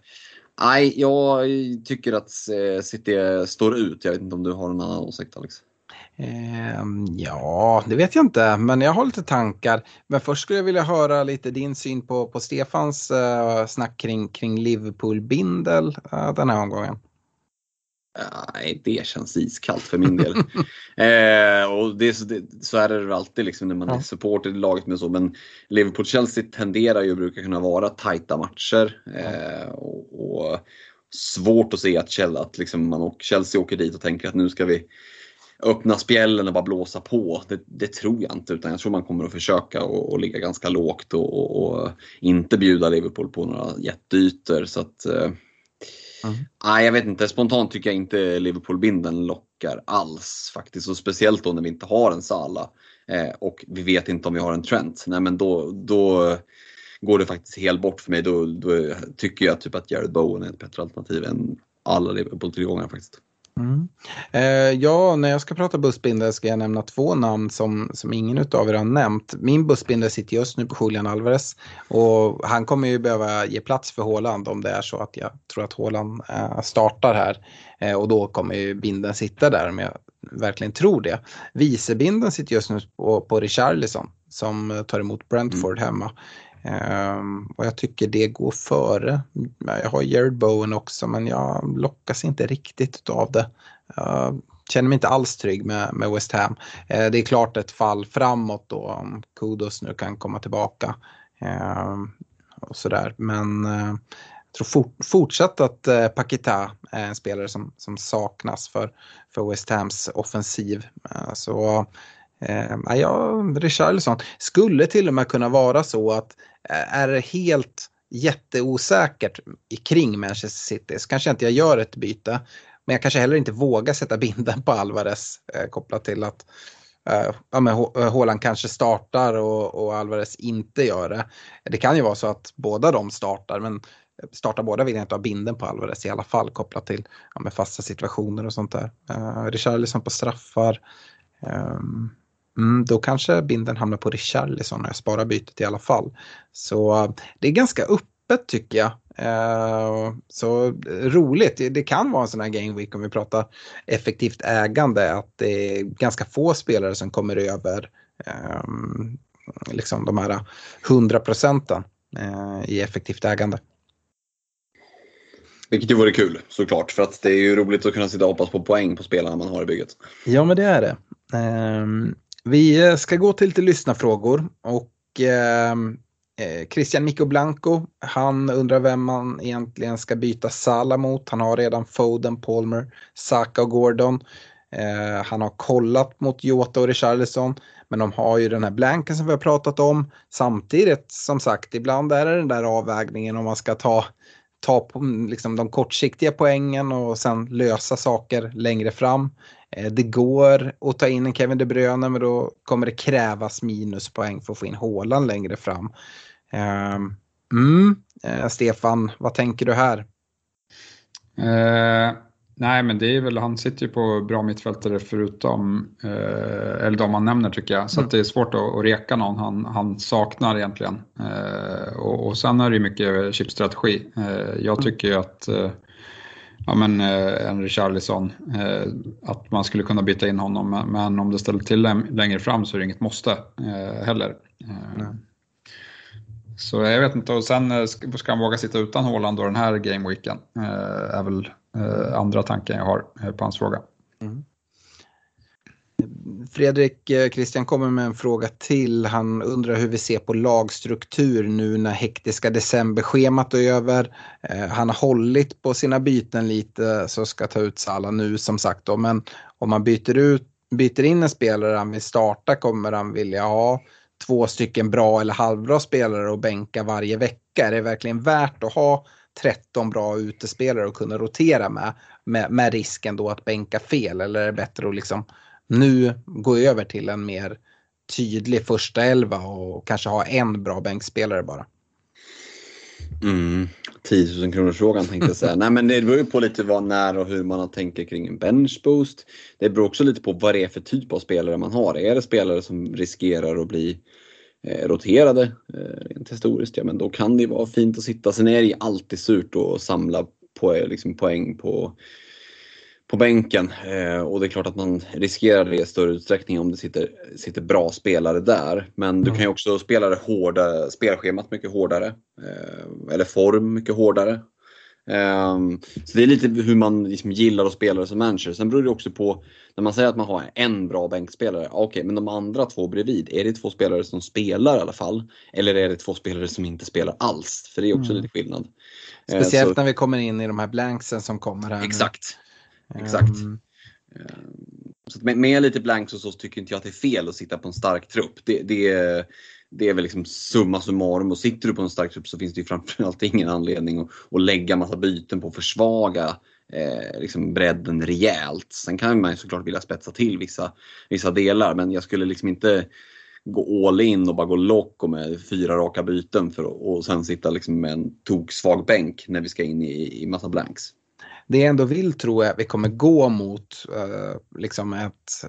Nej, jag tycker att eh, City står ut. Jag vet inte om du har någon annan åsikt Alex? Eh, ja, det vet jag inte, men jag har lite tankar. Men först skulle jag vilja höra lite din syn på, på Stefans eh, snack kring, kring Liverpool-bindel eh, den här omgången. Nej, det känns iskallt för min del. *laughs* eh, och det, så är det alltid liksom när man ja. är supporter i laget med så. Men Liverpool-Chelsea tenderar ju brukar kunna vara tajta matcher. Eh, och, och, svårt att se att, Chelsea, att liksom man och Chelsea åker dit och tänker att nu ska vi öppna spjällen och bara blåsa på. Det, det, tror jag inte utan jag tror man kommer att försöka och, och ligga ganska lågt och, och, och, inte bjuda Liverpool på några jätteytor. Så att, eh, mm. nej, jag vet inte, spontant tycker jag inte Liverpool-binden lockar alls faktiskt. Och speciellt då när vi inte har en Sala eh, och vi vet inte om vi har en Trent. Nej men då, då går det faktiskt helt bort för mig. Då, då tycker jag typ att Jared Bowen är ett bättre alternativ än alla Liverpool-tillgångar faktiskt. Mm. Eh, ja, när jag ska prata bussbindare ska jag nämna två namn som, som ingen av er har nämnt. Min bussbindare sitter just nu på Julian Alvarez och han kommer ju behöva ge plats för Håland om det är så att jag tror att Håland eh, startar här. Eh, och då kommer ju binden sitta där om jag verkligen tror det. Vicebinden sitter just nu på, på Richarlison som tar emot Brentford mm. hemma. Um, och jag tycker det går före. Jag har Jared Bowen också men jag lockas inte riktigt av det. Uh, känner mig inte alls trygg med, med West Ham. Uh, det är klart ett fall framåt då om Kudos nu kan komma tillbaka. Uh, och sådär. Men uh, jag tror for, fortsatt att eh, uh, Pakita är en spelare som, som saknas för, för West Hams offensiv. Uh, så Eh, ja, Richarlison skulle till och med kunna vara så att är det helt jätteosäkert kring Manchester City så kanske inte jag gör ett byte. Men jag kanske heller inte vågar sätta binden på Alvarez eh, kopplat till att eh, ja, men eh, Haaland kanske startar och, och, Alvarez inte gör det. Det kan ju vara så att båda de startar men startar båda vill jag inte ha binden på Alvarez i alla fall kopplat till ja, med fasta situationer och sånt där. Eh, Richarlison på straffar. Um, Mm, då kanske binden hamnar på Richarlison och jag sparar bytet i alla fall. Så det är ganska öppet tycker jag. Uh, så roligt, det kan vara en sån här game week om vi pratar effektivt ägande att det är ganska få spelare som kommer över um, liksom de här 100 procenten uh, i effektivt ägande. Vilket ju vore kul såklart för att det är ju roligt att kunna sitta och hoppas på poäng på spelarna man har i bygget. Ja men det är det. Um, vi eh, ska gå till lite lyssnarfrågor och ehm, eh, Christian Nico Blanco, han undrar vem man egentligen ska byta Sala mot. Han har redan Foden, Palmer, Saka och Gordon. Eh, han har kollat mot Jota och Richarlison. Men de har ju den här blanken som vi har pratat om. Samtidigt, som sagt, ibland är det den där avvägningen om man ska ta, ta på, liksom, de kortsiktiga poängen och sen lösa saker längre fram. Eh, det går att ta in en Kevin De Bruyne men då kommer det krävas minuspoäng för att få in Håland längre fram. Ehm, mm. Eh, Stefan, vad tänker du här? Eh, nej men det är väl, han sitter ju på bra mittfältare förutom, eh, eller de han nämner tycker jag. Så mm. det är svårt att, att reka någon han, han saknar egentligen. Eh, och, och sen är det ju mycket chipstrategi. Eh, jag tycker ju att ja, men, eh, en Richarlison. Eh, att man skulle kunna byta in honom, men om det ställer till längre fram så är det inget måste eh, heller. Eh, så jag vet inte, och sen eh, ska han våga sitta utan Håland då den här gameweeken? Eh, är väl andra tanken jag har på hans fråga. Mm. Fredrik eh, Christian kommer med en fråga till. Han undrar hur vi ser på lagstruktur nu när hektiska decemberschemat är över. Eh, han har hållit på sina byten lite så ska ta ut Sala nu som sagt då. Men om man byter, ut, byter in en spelare han vill starta kommer han vilja ha två stycken bra eller halvbra spelare och bänka varje vecka. Är det verkligen värt att ha 13 bra utespelare att kunna rotera med, med, med risken då att bänka fel eller är det bättre att liksom nu gå över till en mer tydlig första elva och kanske ha en bra bänkspelare bara. Mm. 10 000 kronors frågan tänkte jag säga. *laughs* Nej men det beror ju på lite vad, när och hur man tänker kring en benchboost. Det beror också lite på vad det är för typ av spelare man har. Är det spelare som riskerar att bli eh, roterade eh, rent historiskt, ja men då kan det vara fint att sitta. Sen är det ju alltid surt att samla på, liksom, poäng på på bänken. Eh, och det är klart att man riskerar det i större utsträckning om det sitter, sitter bra spelare där. Men du kan ju också spela det hårda, spelschemat mycket hårdare. Eh, eller form mycket hårdare. Um, så det är lite hur man liksom gillar att spela som manager. Sen beror det också på, när man säger att man har en bra bänkspelare, okej okay, men de andra två bredvid, är det två spelare som spelar i alla fall? Eller är det två spelare som inte spelar alls? För det är också mm. lite skillnad. Speciellt uh, så, när vi kommer in i de här blanksen som kommer här Exakt. Exakt. Um, så med, med, lite blanks och så tycker inte jag att det är fel att sitta på en stark trupp. Det, det, det är väl liksom summa summarum och sitter du på en stark trupp så finns det ju framförallt *laughs* ingen anledning att, att lägga massa byten på att försvaga eh, liksom bredden rejält. Sen kan man ju såklart vilja spetsa till vissa, vissa delar men jag skulle liksom inte gå all in och bara gå lock och med fyra raka byten för att, och sen sitta liksom med en toksvag bänk när vi ska in i, i massa blanks det jag ändå vill tro är att vi kommer gå mot uh, liksom ett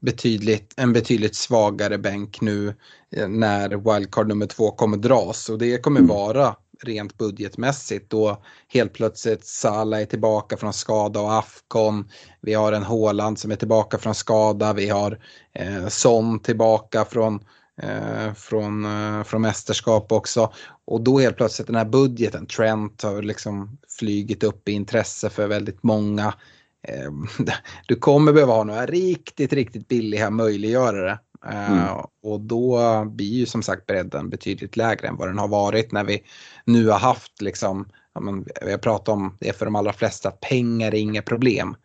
betydligt, en betydligt svagare bänk nu uh, när wildcard nummer två kommer dras. Och det kommer mm. vara rent budgetmässigt då helt plötsligt Salah är tillbaka från skada och Afcon. Vi har en Håland som är tillbaka från skada. Vi har eh, Son tillbaka från eh, från, eh, från mästerskap också. Och då helt plötsligt den här budgeten, Trent har liksom flygit upp i intresse för väldigt många. Eh, *laughs* du kommer behöva ha några riktigt, riktigt billiga möjliggörare. Eh, mm. Och då blir ju som sagt bredden betydligt lägre än vad den har varit när vi nu har haft liksom, ja, men, vi har pratat om det för de allra flesta, pengar är inga problem.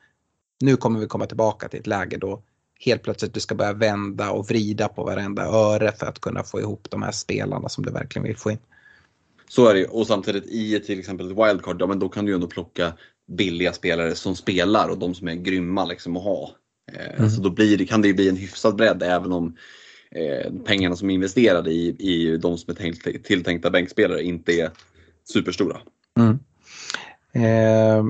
Nu kommer vi komma tillbaka till ett läge då helt plötsligt du ska börja vända och vrida på varenda öre för att kunna få ihop de här spelarna som du verkligen vill få in. Så är det och samtidigt i till exempel ett wildcard, ja men då kan du ju ändå plocka billiga spelare som spelar och de som är grymma liksom att ha. Eh, mm. Så då blir kan det ju bli en hyfsad bredd även om eh, pengarna som är investerade i, i de som är tänkt, tilltänkta bänkspelare inte är superstora. Mm. Eh,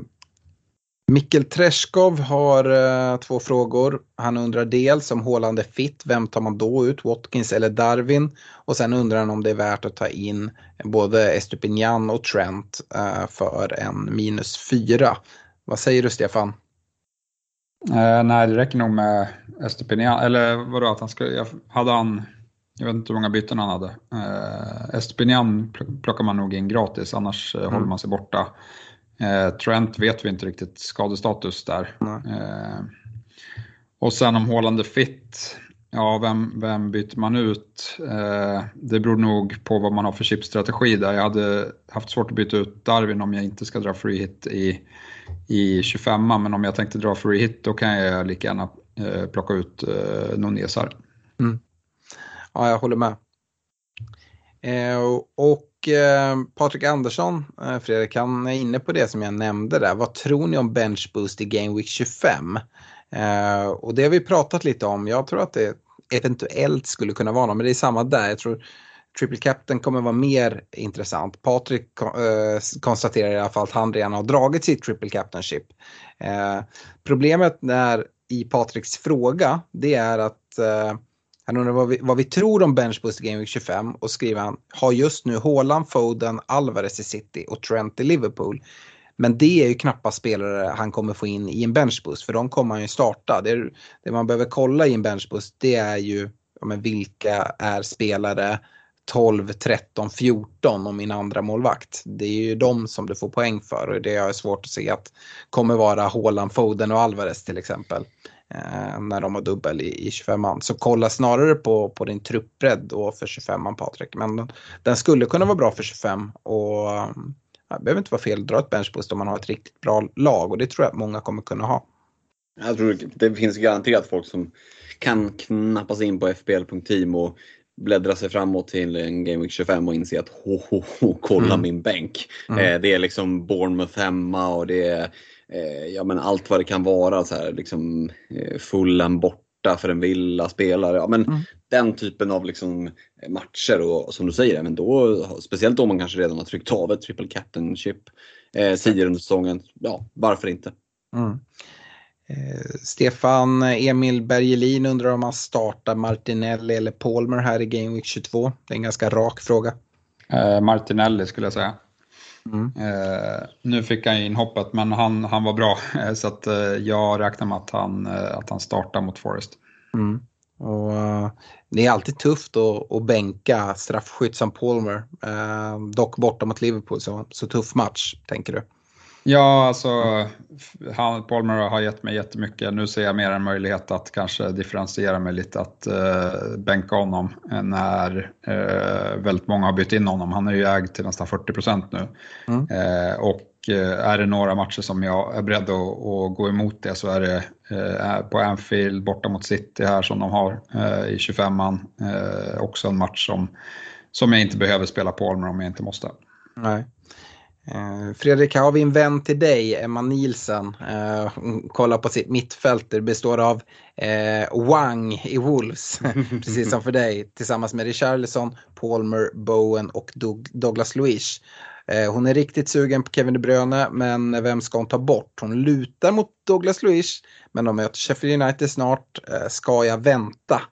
Mikkel Treskov har uh, två frågor. Han undrar dels om Håland är fit, vem tar man då ut, Watkins eller Darwin? Och sen undrar han om det är värt att ta in både Estupinian och Trent uh, för en minus fyra. Vad säger du Stefan? Uh, nej, det räcker nog med Estupinian, eller vadå, att han ska, hade han, jag vet inte hur många byten han hade. Uh, Estupinian plockar man nog in gratis, annars mm. håller man sig borta. Eh, Trent vet vi inte riktigt skadestatus där. Eh, och sen om Haaland är fit, ja vem, vem byter man ut? Eh, det beror nog på vad man har för chipstrategi där. Jag hade haft svårt att byta ut Darwin om jag inte ska dra free hit i, i 25 men om jag tänkte dra free hit då kan jag lika gärna plocka ut eh, Nunezar. Mm. Ja, jag håller med. Eh, och eh, Patrik Andersson, eh, Fredrik, han är inne på det som jag nämnde där. Vad tror ni om bench boost i Game Week 25? Eh, och det har vi pratat lite om. Jag tror att det eventuellt skulle kunna vara något, men det är samma där. Jag tror Triple Captain kommer vara mer intressant. Patrik eh, konstaterar i alla fall att han redan har dragit sitt Triple Captainship. Eh, problemet när, i Patriks fråga, det är att eh, han undrar vad vi, vad vi tror om benchboost i Game Week 25 och skriver han har just nu Haaland, Foden, Alvarez i City och Trent i Liverpool. Men det är ju knappast spelare han kommer få in i en benchboost för de kommer han ju starta. Det, är, det man behöver kolla i en benchboost det är ju ja, men vilka är spelare 12, 13, 14 om min andra målvakt. Det är ju de som du får poäng för och det är svårt att se att kommer vara Haaland, Foden och Alvarez till exempel när de har dubbel i, i 25man. Så kolla snarare på, på din truppbredd då för 25man Patrik. Men den, den, skulle kunna vara bra för 25 och det behöver inte vara fel att dra ett benchboost om man har ett riktigt bra lag och det tror jag att många kommer kunna ha. Jag tror det finns garanterat folk som kan knappa sig in på fpl.team och bläddra sig framåt till en Game Week 25 och inse att ho, ho, ho kolla mm. min bänk. Mm. Eh, det är liksom Bournemouth hemma och det är eh, ja, men allt vad det kan vara. Så här, liksom, eh, Fulham borta för en villa spelare. Ja, men mm. Den typen av liksom, matcher och som du säger, men då, speciellt om man kanske redan har tryckt av ett triple captainship eh, tidigare under säsongen. Ja, varför inte? Mm. Eh, Stefan Emil Bergelin undrar om han startar Martinelli eller Palmer här i Game Week 22. Det är en ganska rak fråga. Eh, Martinelli skulle jag säga. Mm. Eh, nu fick han in hoppet men han, han var bra *laughs* eh, så att, eh, jag räknar med att han, att han startar mot Forest. Mm. Och, uh, det är alltid tufft att, att bänka straffskytt som Palmer. Uh, dock borta mot Liverpool, så, så tuff match tänker du? Ja, alltså han, Palmer har gett mig jättemycket. Nu ser jag mer en möjlighet att kanske differentiera mig lite, att uh, bänka honom när uh, väldigt många har bytt in honom. Han är ju ägd till nästan 40 procent nu. Mm. Uh, och är det några matcher som jag är beredd att, att gå emot det så är det på Anfield borta mot City här som de har i 25an. Också en match som, som jag inte behöver spela Palmer om jag inte måste. Nej. Eh, Fredrik, här har vi en vän till dig, Emma Nielsen. Eh, hon kollar på sitt mittfält. Det består av eh, Wang i Wolves, *laughs* precis som för dig, tillsammans med Richarlison, Palmer, Bowen och Douglas Luiz. Eh, hon är riktigt sugen på Kevin De Bruyne, men vem ska hon ta bort? Hon lutar mot Douglas Luiz, men de möter Sheffield United snart. ska jag vänta?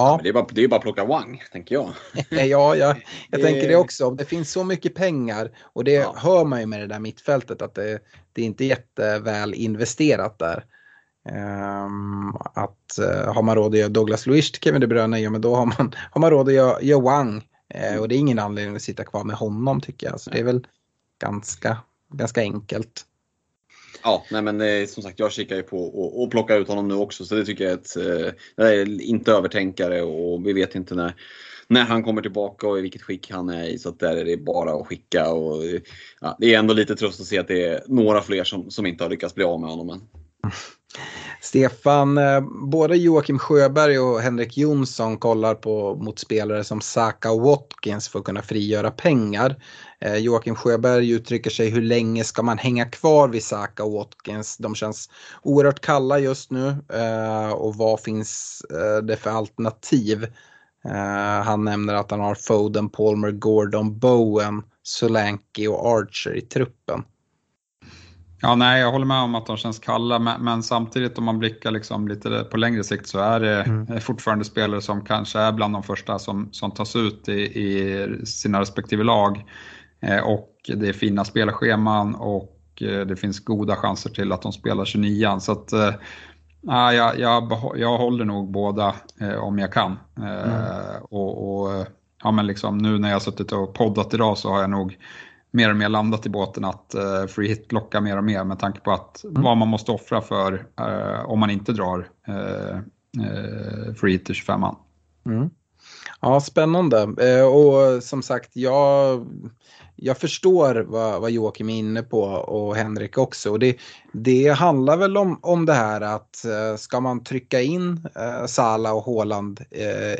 Ja. Men det, är bara, det är bara att plocka Wang, tänker jag. *laughs* ja, jag, jag *laughs* tänker det också. Det finns så mycket pengar och det ja. hör man ju med det där mittfältet att det, det är inte jätteväl investerat där. Um, att uh, har man råd att göra Douglas Luiz till Kevin De Bruyne, ja men då har man, *laughs* har man råd att göra, göra Wang. Uh, och det är ingen anledning att sitta kvar med honom tycker jag. Så det är väl ganska, ganska enkelt. Ja, nej men eh, som sagt jag kikar ju på och, och plockar ut honom nu också så det tycker jag är ett, eh, det är inte övertänkare och vi vet inte när, när han kommer tillbaka och i vilket skick han är i. Så att där är det bara att skicka. Och, eh, ja, det är ändå lite tröst att se att det är några fler som, som inte har lyckats bli av med honom än. *laughs* Stefan, eh, både Joakim Sjöberg och Henrik Jonsson kollar på mot spelare som Saka och Watkins för att kunna frigöra pengar. Eh, Joakim Sjöberg uttrycker sig hur länge ska man hänga kvar vid Saka och Watkins? De känns oerhört kalla just nu eh, och vad finns eh, det för alternativ? Eh, han nämner att han har Foden, Palmer, Gordon, Bowen, Solanke och Archer i truppen. Ja, nej, jag håller med om att de känns kalla, men, men samtidigt om man blickar liksom lite på längre sikt så är det mm. fortfarande spelare som kanske är bland de första som, som tas ut i, i sina respektive lag. Eh, och det är fina spelscheman och eh, det finns goda chanser till att de spelar 29 Så att, eh, jag, jag, jag håller nog båda eh, om jag kan. Eh, mm. och, och, ja, men liksom, nu när jag har suttit och poddat idag så har jag nog mer och mer landat i båten att uh, free hit lockar mer och mer med tanke på att mm. vad man måste offra för uh, om man inte drar uh, free hit till 25 man. Mm. Ja, spännande. och som sagt, jag, jag förstår vad, vad Joakim är inne på och Henrik också. Och det, det handlar väl om, om det här att ska man trycka in Sala och Håland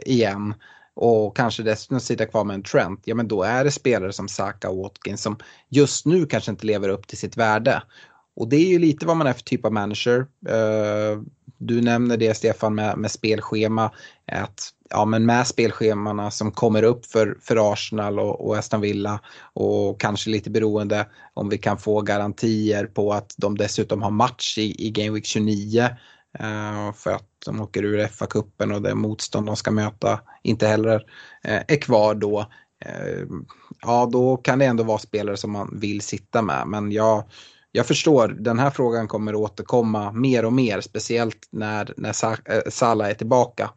igen och kanske dessutom sitta kvar med en Trent, ja men då är det spelare som Saka och Watkins som just nu kanske inte lever upp till sitt värde. Och det är ju lite vad man är för typ av manager. Eh, du nämner det Stefan med, med spelschema. Att, ja, men med spelschemana som kommer upp för, för Arsenal och, och Aston Villa och kanske lite beroende om vi kan få garantier på att de dessutom har match i, i Game Week 29 Eh, för att de åker ur FA-cupen och det motstånd de ska möta inte heller eh, är kvar då. Eh, ja, då kan det ändå vara spelare som man vill sitta med. Men jag, jag förstår, den här frågan kommer återkomma mer och mer, speciellt när, när Salah är tillbaka.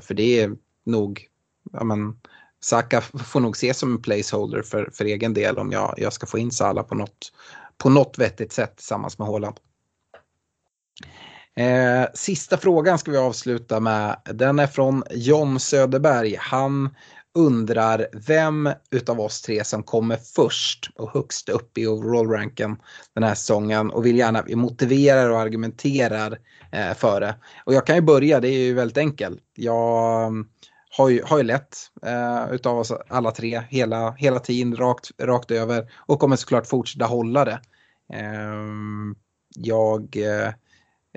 För det är nog, ja men, Saka får nog ses som en placeholder för, för egen del om jag, jag ska få in Salah på något, på något vettigt sätt tillsammans med Haaland. Eh, sista frågan ska vi avsluta med. Den är från John Söderberg. Han undrar vem utav oss tre som kommer först och högst upp i overall-ranken den här säsongen och vill gärna, att vi motiverar och argumenterar eh, för det. Och jag kan ju börja, det är ju väldigt enkelt. Jag mm, har ju, har ju lett eh, utav oss alla tre hela, hela tiden rakt, rakt över och kommer såklart fortsätta hålla det. Eh, jag Eh,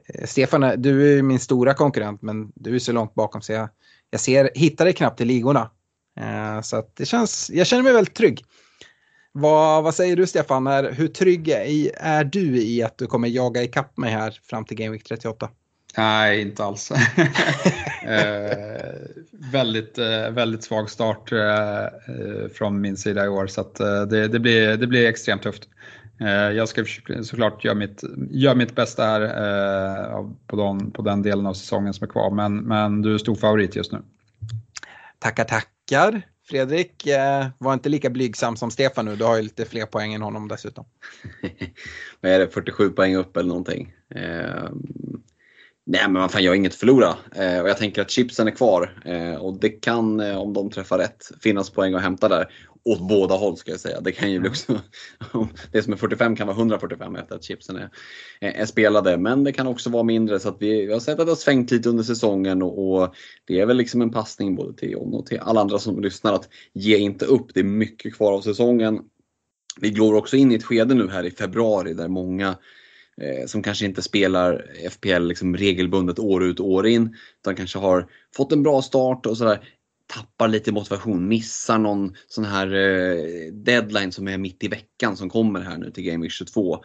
Eh, Stefan, eh, du är min stora konkurrent men du är så långt bakom så jag, jag ser, hittar dig knappt i ligorna. Eh, så att det känns, jag känner mig väldigt trygg. Vad, vad säger du Stefan, är, hur trygg är, är du i att du kommer jaga ikapp mig här fram till Game Week 38? Nej, inte alls. *laughs* eh, väldigt, eh, väldigt svag start eh, eh, från min sida i år så att, eh, det, det, blir, det blir extremt tufft. Eh, jag ska såklart göra mitt, göra mitt bästa här eh, på, den, på den delen av säsongen som är kvar, men, men du är stor favorit just nu. Tackar, tackar. Fredrik eh, var inte lika blygsam som Stefan nu. Du har ju lite fler poäng än honom dessutom. *laughs* Vad är det, 47 poäng upp eller någonting. Eh, nej men vad fan, jag har inget att förlora. Eh, och jag tänker att chipsen är kvar. Eh, och det kan, om de träffar rätt, finnas poäng att hämta där. Åt båda håll ska jag säga. Det kan ju bli också, *laughs* det som är 45 kan vara 145 efter att chipsen är, är spelade. Men det kan också vara mindre så att vi, vi har sett att det har svängt lite under säsongen och, och, det är väl liksom en passning både till John och till alla andra som lyssnar att ge inte upp. Det är mycket kvar av säsongen. Vi går också in i ett skede nu här i februari där många eh, som kanske inte spelar FPL liksom regelbundet år ut och år in utan kanske har fått en bra start och sådär tappar lite motivation, missar någon sån här eh, deadline som är mitt i veckan som kommer här nu till Game Week 22.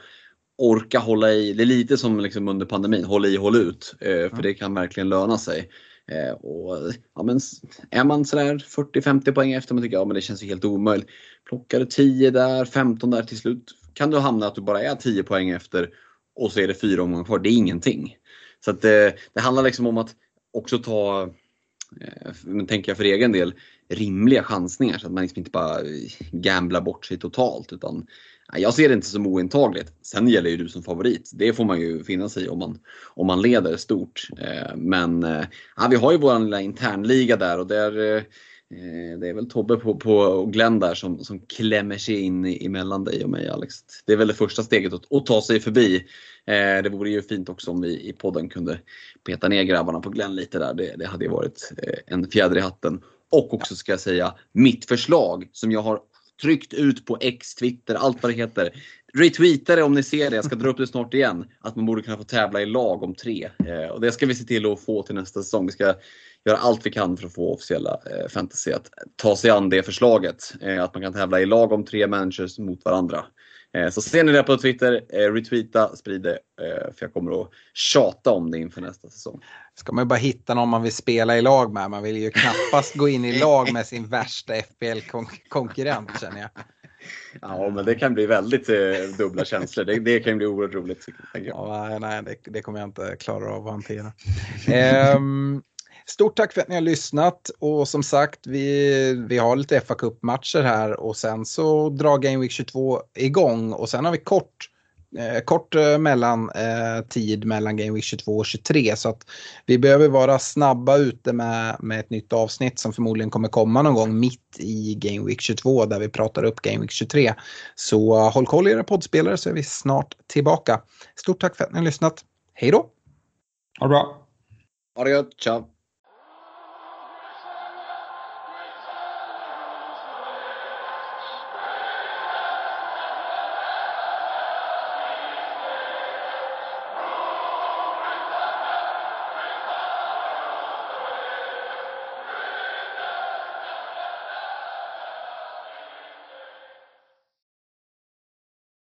Orka hålla i, det är lite som liksom under pandemin, håll i håll ut. Eh, för det kan verkligen löna sig. Eh, och, ja, men är man sådär 40-50 poäng efter, man tycker ja, men det känns ju helt omöjligt. Plockar du 10 där, 15 där till slut kan du hamna att du bara är 10 poäng efter och så är det fyra omgångar kvar. Det är ingenting. Så att det, handlar liksom om att också ta Eh, men tänker jag för egen del, rimliga chansningar så att man liksom inte bara eh, gamblar bort sig totalt. Utan, jag ser det inte som ointagligt. Sen gäller ju du som favorit. Det får man ju finna sig i om man, om man leder stort. Eh, men ja, vi har ju vår lilla internliga där och där Eh, det är väl Tobbe på, på och Glenn där som, som klämmer sig in emellan dig och mig Alex. Det är väl det första steget att, att ta sig förbi. Eh, det vore ju fint också om vi i podden kunde peta ner grabbarna på Glenn lite där. Det, det hade ju varit eh, en fjäder i hatten. Och också ska jag säga mitt förslag som jag har tryckt ut på X, Twitter, allt vad det heter. Retweeta det om ni ser det, jag ska dra upp det snart igen. Att man borde kunna få tävla i lag om tre. Eh, och det ska vi se till att få till nästa säsong. Vi ska göra allt vi kan för att få officiella eh, fantasy att ta sig an det förslaget. Eh, att man kan tävla i lag om tre managers mot varandra. Eh, så ser ni det på Twitter, eh, retweeta, sprid det. Eh, för jag kommer att tjata om det inför nästa säsong. Ska man ju bara hitta någon man vill spela i lag med. Man vill ju knappast gå in i lag med sin värsta FPL-konkurrent känner jag. Ja, men det kan bli väldigt eh, dubbla känslor. Det, det kan bli oerhört roligt. Ja, nej, det, det, kommer jag inte klara av att hantera. um, Stort tack för att ni har lyssnat och som sagt vi, vi har lite fa Cup-matcher här och sen så drar Game Week 22 igång och sen har vi kort eh, kort eh, mellan, eh, tid mellan Game Week 22 och 23 så att vi behöver vara snabba ute med, med ett nytt avsnitt som förmodligen kommer komma någon gång mitt i Game Week 22 där vi pratar upp Game Week 23. Så uh, håll koll i era poddspelare så är vi snart tillbaka. Stort tack för att ni har lyssnat. Hej då! Ha det bra! Ha det gött, ciao!